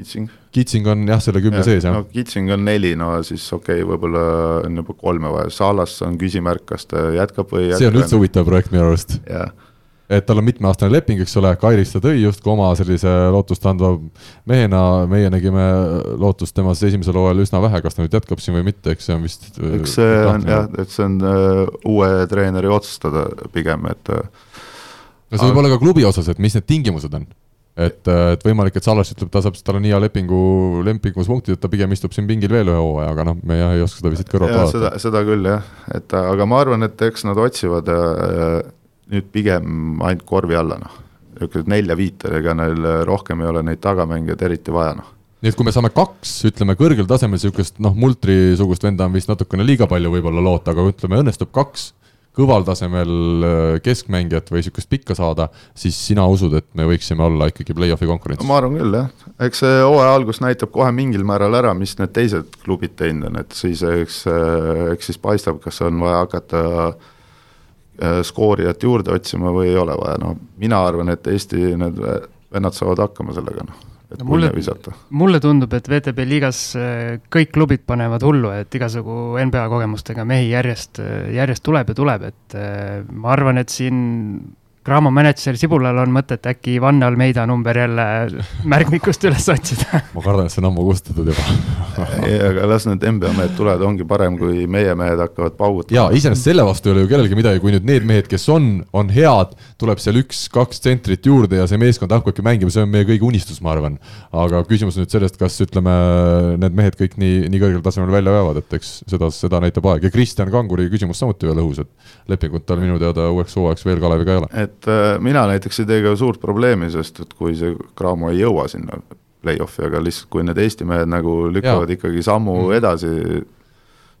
Kitsing. Kitsing on jah, selle kümne sees, jah? no Kitsing on neli, no siis okei okay,, võib-olla on juba kolme vaja, Salas on küsimärk, kas ta jätkab või ei jätka. see on üldse huvitav projekt minu arust. et tal on mitmeaastane leping, eks ole, Kairis ta tõi justkui oma sellise lootust andva mehena, meie nägime lootust temas esimesel hooajal üsna vähe, kas ta nüüd jätkab siin või mitte, eks see on vist eks see on jah, et see on uh, uue treeneri otsustada pigem, et uh, no see võib olla ka klubi osas, et mis need tingimused on et, et võimalik, et Salas ütleb, ta saab, tal on nii hea lepingu, lepinguspunktid, et ta pigem istub siin pingil veel ühe hooaja, aga noh, me jah ei oska seda vist kõrvalt vaadata. seda, seda küll jah, et aga ma arvan, et eks nad otsivad äh, nüüd pigem ainult korvi alla, noh. niisugused nelja-viite, ega neil rohkem ei ole neid tagamängijaid eriti vaja, noh nii et kui me saame kaks, ütleme kõrgel tasemel niisugust noh, multri-sugust venda on vist natukene liiga palju võib-olla loota, aga ütleme, õnnestub kaks kõval tasemel äh, keskmängijat või niisugust pikka saada, siis sina usud, et me võiksime olla ikkagi play-off'i konkurentsis? ma arvan küll, jah. eks see hooaja algus näitab kohe mingil määral ära, mis need teised klubid teinud on, et siis eks, äh, eks siis paistab, kas on vaja hakata äh, skoorijat juurde otsima või ei ole vaja, no mina arvan, et Eesti need vennad saavad hakkama sellega, noh et mulle, visata. mulle tundub, et VTB liigas äh, kõik klubid panevad hullu, et igasugu NBA kogemustega mehi järjest, järjest tuleb ja tuleb, et äh, ma arvan, et siin Graamo mänedžer Sibulal on mõtet äkki Vanne Almeida number jälle märkmikust üles otsida ma kardan, et see on ammu kustutatud juba ei, aga las need NBA mehed tulevad, ongi parem, kui meie mehed hakkavad paugutama. jaa, iseenesest selle vastu ei ole ju kellelgi midagi, kui nüüd need mehed, kes on, on head, tuleb seal üks-kaks tsentrit juurde ja see meeskond hakkabki mängima, see on meie kõigi unistus, ma arvan. aga küsimus on nüüd sellest, kas ütleme, need mehed kõik nii, nii kõrgel tasemel välja veavad, et eks seda, seda näitab aeg ja Kristjan Kanguri küsimus samuti veel õhus, et lepingut tal minu teada uueks hooajaks veel Kaleviga ei ole et äh, mina näiteks ei tee ka suurt probleemi, sest et kui see Cramo ei jõua sinna play-off'i, aga lihtsalt kui need Eesti mehed nagu lükkavad ja. ikkagi sammu mm. edasi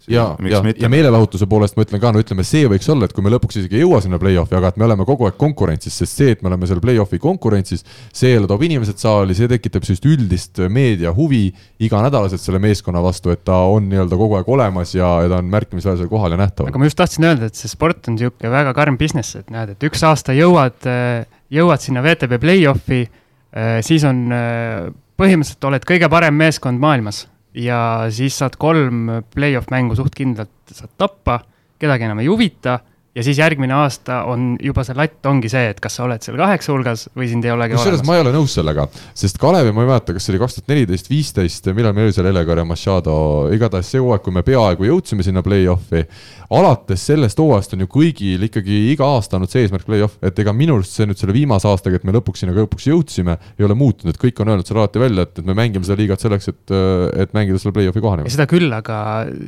ja, ja, ja meelelahutuse poolest ma ütlen ka, no ütleme, see võiks olla, et kui me lõpuks isegi ei jõua sinna play-off'i, aga et me oleme kogu aeg konkurentsis, sest see, et me oleme seal play-off'i konkurentsis, see jälle toob inimesed saali, see tekitab sellist üldist meedia huvi iganädalaselt selle meeskonna vastu, et ta on nii-öelda kogu aeg olemas ja, ja ta on märkimisväärsel kohal ja nähtaval. aga ma just tahtsin öelda, et see sport on niisugune väga karm business, et näed, et üks aasta jõuad, jõuad sinna VTB play-off'i, siis on põhimõtteliselt oled kõige parem meeskond maailmas ja siis saad kolm play-off mängu suht kindlalt saad tappa, kedagi enam ei huvita ja siis järgmine aasta on juba see latt ongi see, et kas sa oled seal kaheksa hulgas või sind ei olegi kusjuures ma ei ole nõus sellega, sest Kalevi, ma ei mäleta, kas see oli kaks tuhat neliteist, viisteist, millal meil oli seal Elegar ja Machado, igatahes see hooaeg, kui me peaaegu jõudsime sinna play-off'i. alates sellest hooajast on ju kõigil ikkagi iga aasta olnud see eesmärk play-off, et ega minu arust see nüüd selle viimase aastaga, et me lõpuks sinna lõpuks jõudsime, ei ole muutunud, et kõik on öelnud seal alati välja, et, et me mängime seda liigat selleks, et, et mängida selle play-off'i kohani. seda küll, aga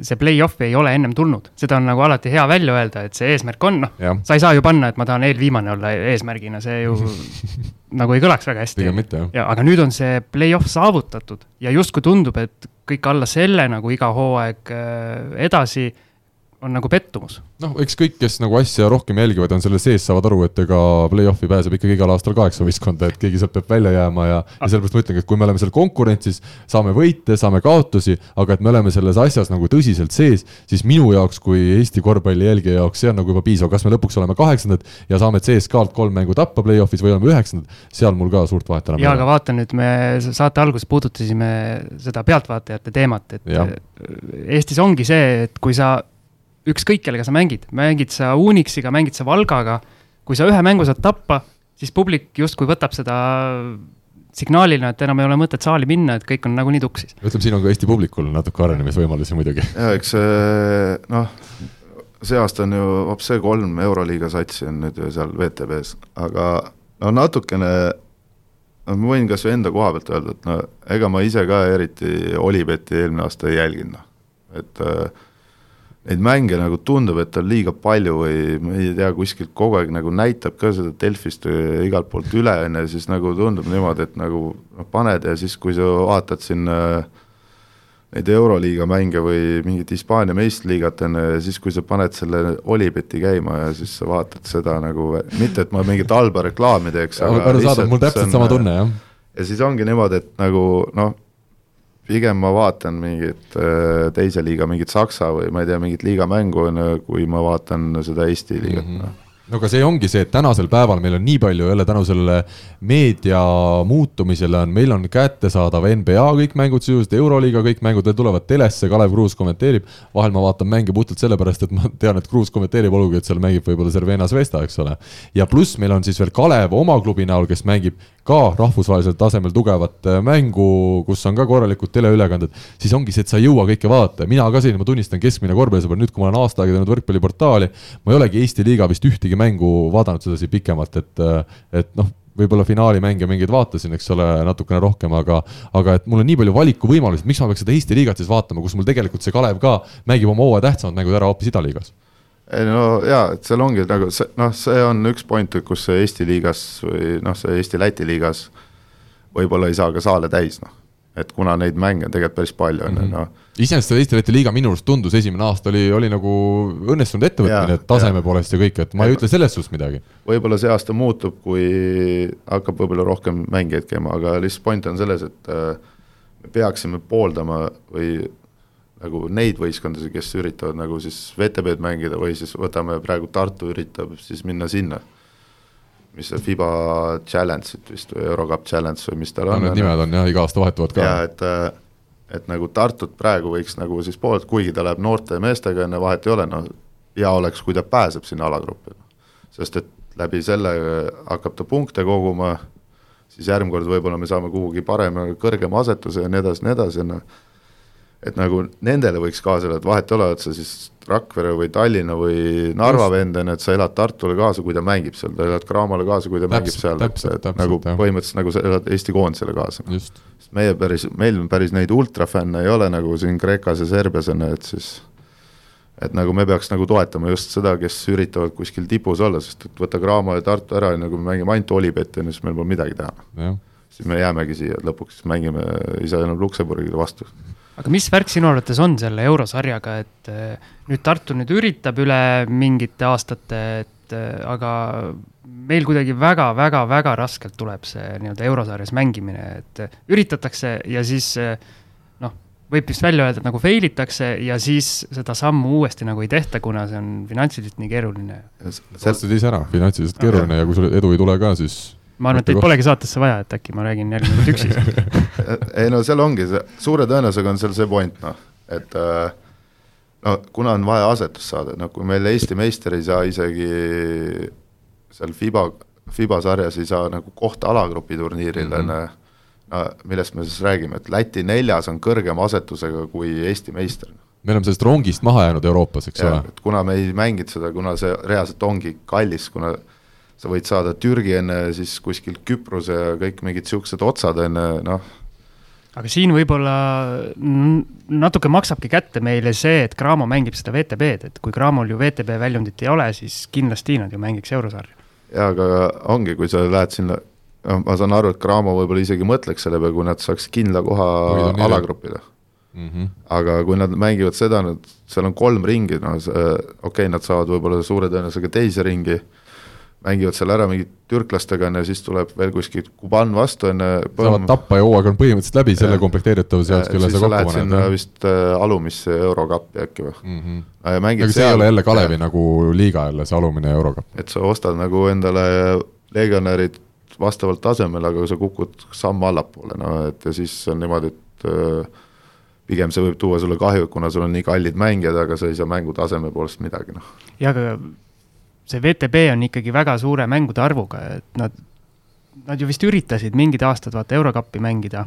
see play-off ei ole ennem tulnud, seda on nagu alati hea välja öelda, et see eesmärk on, noh sa ei saa ju panna, et ma tahan eelviimane olla eesmärgina, see ju nagu ei kõlaks väga hästi. ja aga nüüd on see play-off saavutatud ja justkui tundub, et kõik alla selle nagu iga hooaeg äh, edasi on nagu pettumus. noh, eks kõik, kes nagu asja rohkem jälgivad, on selle sees, saavad aru, et ega play-off'i pääseb ikkagi igal aastal kaheksa võistkonda, et keegi sealt peab välja jääma ja, ja sellepärast ma ütlengi, et kui me oleme seal konkurentsis, saame võite, saame kaotusi, aga et me oleme selles asjas nagu tõsiselt sees, siis minu jaoks kui Eesti korvpalli jälgija jaoks see on nagu juba piisav, kas me lõpuks oleme kaheksandad ja saame CSKA-lt kolm mängu tappa play-off'is või oleme üheksandad, seal mul ka suurt vahet enam ei ole. jaa, aga vaata nüüd, me saate alguses puudutasime seda pealtvaatajate teemat, et ja. Eestis ongi see, et kui sa ükskõik kellega sa mängid, mängid sa Unixiga, mängid sa Valgaga, kui sa ühe mängu saad tappa, siis publik justkui võtab seda signaalina, et enam ei ole mõtet saali minna, et kõik on nagunii tuksis. ütleme, siin on ka Eesti publikul natuke arenemisvõimalusi muidugi. ja eks see noh, see aasta on ju hoopis see kolm Euroliiga satsi on nüüd ju seal VTB-s, aga no natukene no ma võin kas või enda koha pealt öelda, et no ega ma ise ka eriti Olibeti eelmine aasta ei jälginud, noh, et äh, neid mänge nagu tundub, et on liiga palju või ma ei tea, kuskilt kogu aeg nagu näitab ka seda Delfist igalt poolt üle, on ju, siis nagu tundub niimoodi, et nagu noh, paned ja siis, kui sa vaatad siin neid Euroliiga mänge või mingit Hispaania meistriliigat enne ja siis, kui sa paned selle Olibeti käima ja siis sa vaatad seda nagu, mitte et ma mingit halba reklaami teeks, aga arusaadav, mul täpselt sama tunne, jah. ja siis ongi niimoodi, et nagu noh, pigem ma vaatan mingit äh, teise liiga, mingit Saksa või ma ei tea, mingit liigamängu, on ju, kui ma vaatan seda Eesti liigat mm, -hmm. noh no aga see ongi see, et tänasel päeval meil on nii palju jälle tänu sellele meedia muutumisele on, meil on kättesaadav NBA kõik mängud sisuliselt, Euroliiga kõik mängud veel tulevad telesse, Kalev Kruus kommenteerib. vahel ma vaatan mänge puhtalt sellepärast, et ma tean, et Kruus kommenteerib, olgugi et seal mängib võib-olla Cervena Zvesta, eks ole. ja pluss meil on siis veel Kalev oma klubi näol, kes mängib ka rahvusvahelisel tasemel tugevat äh, mängu, kus on ka korralikud teleülekanded, siis ongi see, et sa ei jõua kõike vaadata, mina ka selline, ma tunnistan, keskmine korvpallisõber, nüüd kui ma olen aasta aega teinud võrkpalliportaali, ma ei olegi Eesti liiga vist ühtegi mängu vaadanud sedasi pikemalt, et, et noh, võib-olla finaalimänge mingeid vaatasin, eks ole, natukene rohkem, aga, aga et mul on nii palju valikuvõimalusi, miks ma peaks seda Eesti liigat siis vaatama, kus mul tegelikult see Kalev ka mängib oma hooaja tähtsamad mängud ära hoopis idaliigas ei no jaa, et seal ongi nagu see, noh, see on üks point, kus Eesti liigas või noh, see Eesti-Läti liigas võib-olla ei saa ka saale täis, noh. Et kuna neid mänge on tegelikult päris palju, on ju, Mhm. noh. iseenesest see Eesti-Läti liiga minu arust tundus esimene aasta oli, oli nagu õnnestunud ettevõtmine, et taseme ja. poolest ja kõik, et ma ei ütle selles suhtes midagi. võib-olla see aasta muutub, kui hakkab võib-olla rohkem mängijaid käima, aga lihtsalt point on selles, et äh, me peaksime pooldama või nagu neid võistkondasid, kes üritavad nagu siis VTB-d mängida või siis võtame praegu Tartu üritab siis minna sinna. Mis see FIBA Challenge'it vist või Eurocup Challenge või mis tal no on. need nimed on jah, iga aasta vahetuvad ka. ja et, äh, et nagu Tartut praegu võiks nagu siis poolt, kuigi ta läheb noorte meestega, enne vahet ei ole, noh, hea oleks, kui ta pääseb sinna alagruppi. sest et läbi selle hakkab ta punkte koguma, siis järgmine kord võib-olla me saame kuhugi parema, kõrgema asetuse ja nii edasi, nii edasi, noh et nagu nendele võiks kaasa elada, et vahet ei ole, et sa siis Rakvere või Tallinna või Narva vend on, et sa elad Tartule kaasa, kui ta mängib seal, sa elad Cramole kaasa, kui ta mängib seal, et, täpselt, nagu jah. põhimõtteliselt nagu sa elad Eesti koondisele kaasa. sest meie päris, meil päris neid ultrafänne ei ole nagu siin Kreekas ja Serbias on et siis et nagu me peaks nagu toetama just seda, kes üritavad kuskil tipus olla, sest et võta Cramo ja Tartu ära ja nagu me mängime ainult Olipetti, siis meil pole midagi teha. siis me jäämegi siia, et lõpuks mängime, saa enam Luksemburgile vastu. Aga mis värk sinu arvates on selle eurosarjaga, et eh, nüüd Tartu nüüd üritab üle mingite aastate, et eh, aga meil kuidagi väga-väga-väga raskelt tuleb see nii-öelda eurosarjas mängimine, et eh, üritatakse ja siis noh, võib vist välja öelda, et nagu fail itakse ja siis seda sammu uuesti nagu ei tehta, kuna see on finantsiliselt nii keeruline. sa ostad ise ära, finantsiliselt keeruline ja kui sul edu ei tule ka, siis ma arvan, et teid polegi saatesse vaja, et äkki ma räägin järgmine kord üksi ei no seal ongi see, suure tõenäosusega on seal see point noh, et äh, no kuna on vaja asetust saada, no kui meil Eesti meister ei saa isegi seal FIBA, FIBA sarjas ei saa nagu kohta alagrupi turniiril, on Mhm. ju, no millest me siis räägime, et Läti neljas on kõrgema asetusega kui Eesti meister. me oleme sellest rongist maha jäänud Euroopas, eks ole. et kuna me ei mänginud seda, kuna see reaalselt ongi kallis, kuna sa võid saada Türgi enne, siis kuskil Küprose ja kõik mingid niisugused otsad enne, noh, aga siin võib-olla natuke maksabki kätte meile see, et Cramo mängib seda VTB-d, et kui Cramol ju VTB väljundit ei ole, siis kindlasti nad ju mängiks eurosarja. jaa, aga ongi, kui sa lähed sinna, noh, ma saan aru, et Cramo võib-olla isegi mõtleks selle peale, kui nad saaks kindla koha alagrupile. mm. -hmm. aga kui nad mängivad seda, nad, seal on kolm ringi, no see, okei okay,, nad saavad võib-olla suure tõenäosusega teise ringi, mängivad seal ära mingid türklastega, on ju, siis tuleb veel kuskilt Kuban vastu, on ju. saavad tappa ja hooaeg on põhimõtteliselt läbi selle Jah. komplekteeritavuse jaoks, kelle siis sa sa kokku paned. vist äh, alumisse eurokappi äkki või Mm -hmm. ja aga see ei ole jälle Kalevi nagu liiga jälle, see alumine euroga. et sa ostad nagu endale legionärid vastavalt tasemele, aga sa kukud samm allapoole, no et ja siis on niimoodi, et äh, pigem see võib tuua sulle kahju, kuna sul on nii kallid mängijad, aga sa ei saa mängu taseme poolest midagi, noh. ja aga see VTB on ikkagi väga suure mängude arvuga, et nad, nad ju vist üritasid mingid aastad vaata eurokappi mängida.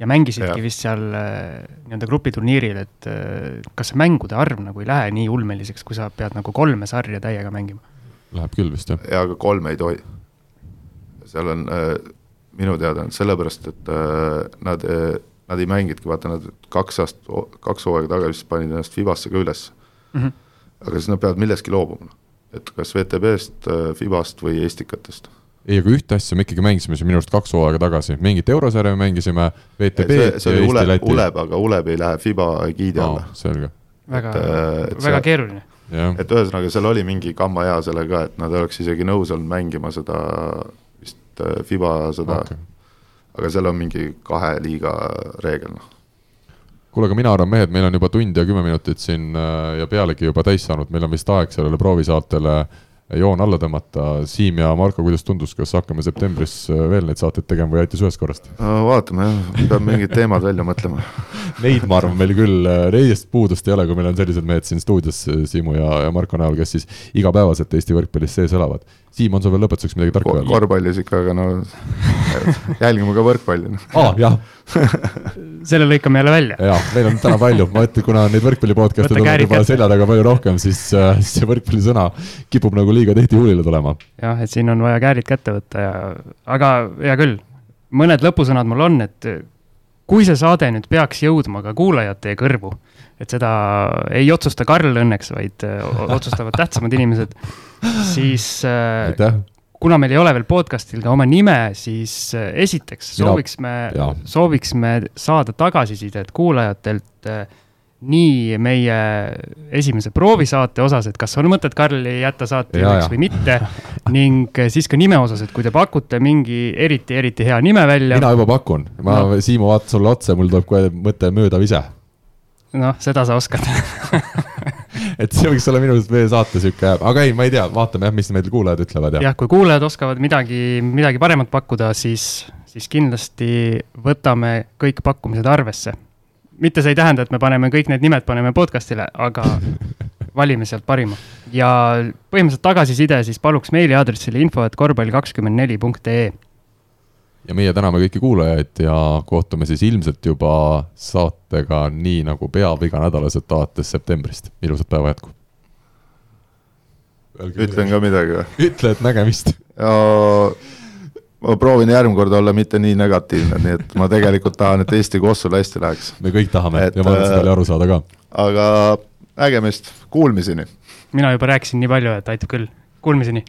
ja mängisidki Jah. vist seal äh, nii-öelda grupiturniiril, et äh, kas see mängude arv nagu ei lähe nii ulmeliseks, kui sa pead nagu kolme sarja täiega mängima? Läheb küll vist jah. ja aga kolme ei tohi. seal on äh, minu teada on sellepärast, et äh, nad äh,, nad ei mängidki, vaata nad kaks aastat, kaks hooaega tagasi vist panid ennast Fibasse ka üles mm. -hmm. aga siis nad peavad millestki loobuma. Et kas VTB-st, FIBA-st või Estikatest. ei, aga ühte asja me ikkagi mängisime siin minu arust kaks hooaega tagasi, mingit eurosarja mängisime, VTB see, see oli Uleb, aga Uleb ei lähe Fiba egiidi alla no,. selge. väga, väga keeruline. et ühesõnaga, seal oli mingi gamma hea sellega, et nad oleks isegi nõus olnud mängima seda vist äh, Fiba seda okay., aga seal on mingi kahe liiga reegel, noh kuule, aga mina arvan, mehed, meil on juba tund ja kümme minutit siin äh, ja pealegi juba täis saanud, meil on vist aeg sellele proovisaatele äh, joon alla tõmmata. Siim ja Marko, kuidas tundus, kas hakkame septembris äh, veel neid saateid tegema või aitas ühest korrast? vaatame jah, peame mingid teemad välja mõtlema. Neid, ma arvan, meil küll, äh, neist puudust ei ole, kui meil on sellised mehed siin stuudios, äh, Siimu ja, ja Marko näol, kes siis igapäevaselt Eesti võrkpallis sees elavad. Siim, on sul veel lõpetuseks midagi tarka öelda? korvpallis ikka, aga no jälgime ka võrkpalli. aa ah,, jah selle lõikame jälle välja. jaa, meil on täna palju, ma ütlen, kuna neid võrkpalli podcast'e tuleb juba selja taga palju rohkem, siis äh, see võrkpallisõna kipub nagu liiga tihti huulile tulema. jah, et siin on vaja käärid kätte võtta ja, aga hea küll, mõned lõpusõnad mul on, et kui see saade nüüd peaks jõudma ka kuulajate kõrvu, et seda ei otsusta Karl õnneks, vaid äh, otsustavad tähtsamad inimesed, siis äh, aitäh kuna meil ei ole veel podcast'il ka oma nime, siis äh, esiteks sooviks me, sooviks me saada tagasisidet kuulajatelt nii meie esimese proovisaate osas, et kas on mõtet Karli jätta saateks või mitte ning siis ka nime osas, et kui te pakute mingi eriti, eriti hea nime välja. mina juba pakun, ma no., Siimu, vaatan sulle otsa, mul tuleb kohe mõte möödav ise. Noh, seda sa oskad et see võiks olla minu arust meie saate sihuke, aga ei, ma ei tea, vaatame jah, mis meil kuulajad ütlevad ja. jah, kui kuulajad oskavad midagi, midagi paremat pakkuda, siis, siis kindlasti võtame kõik pakkumised arvesse. mitte see ei tähenda, et me paneme kõik need nimed, paneme podcast'ile, aga valime sealt parima. ja põhimõtteliselt tagasiside siis paluks meiliaadressile info, et korvpall kakskümmend neli punkt ee ja meie täname kõiki kuulajaid ja kohtume siis ilmselt juba saatega nii nagu peab iganädalaselt alates septembrist. ilusat päeva jätku. ütlen ka midagi või? ütle, et nägemist. ma proovin järgmine kord olla mitte nii negatiivne, nii et ma tegelikult tahan, et Eesti Kossule hästi läheks. me kõik tahame et, ja ma arvan, et seda oli aru saada ka. aga nägemist, kuulmiseni. mina juba rääkisin nii palju, et aitab küll, kuulmiseni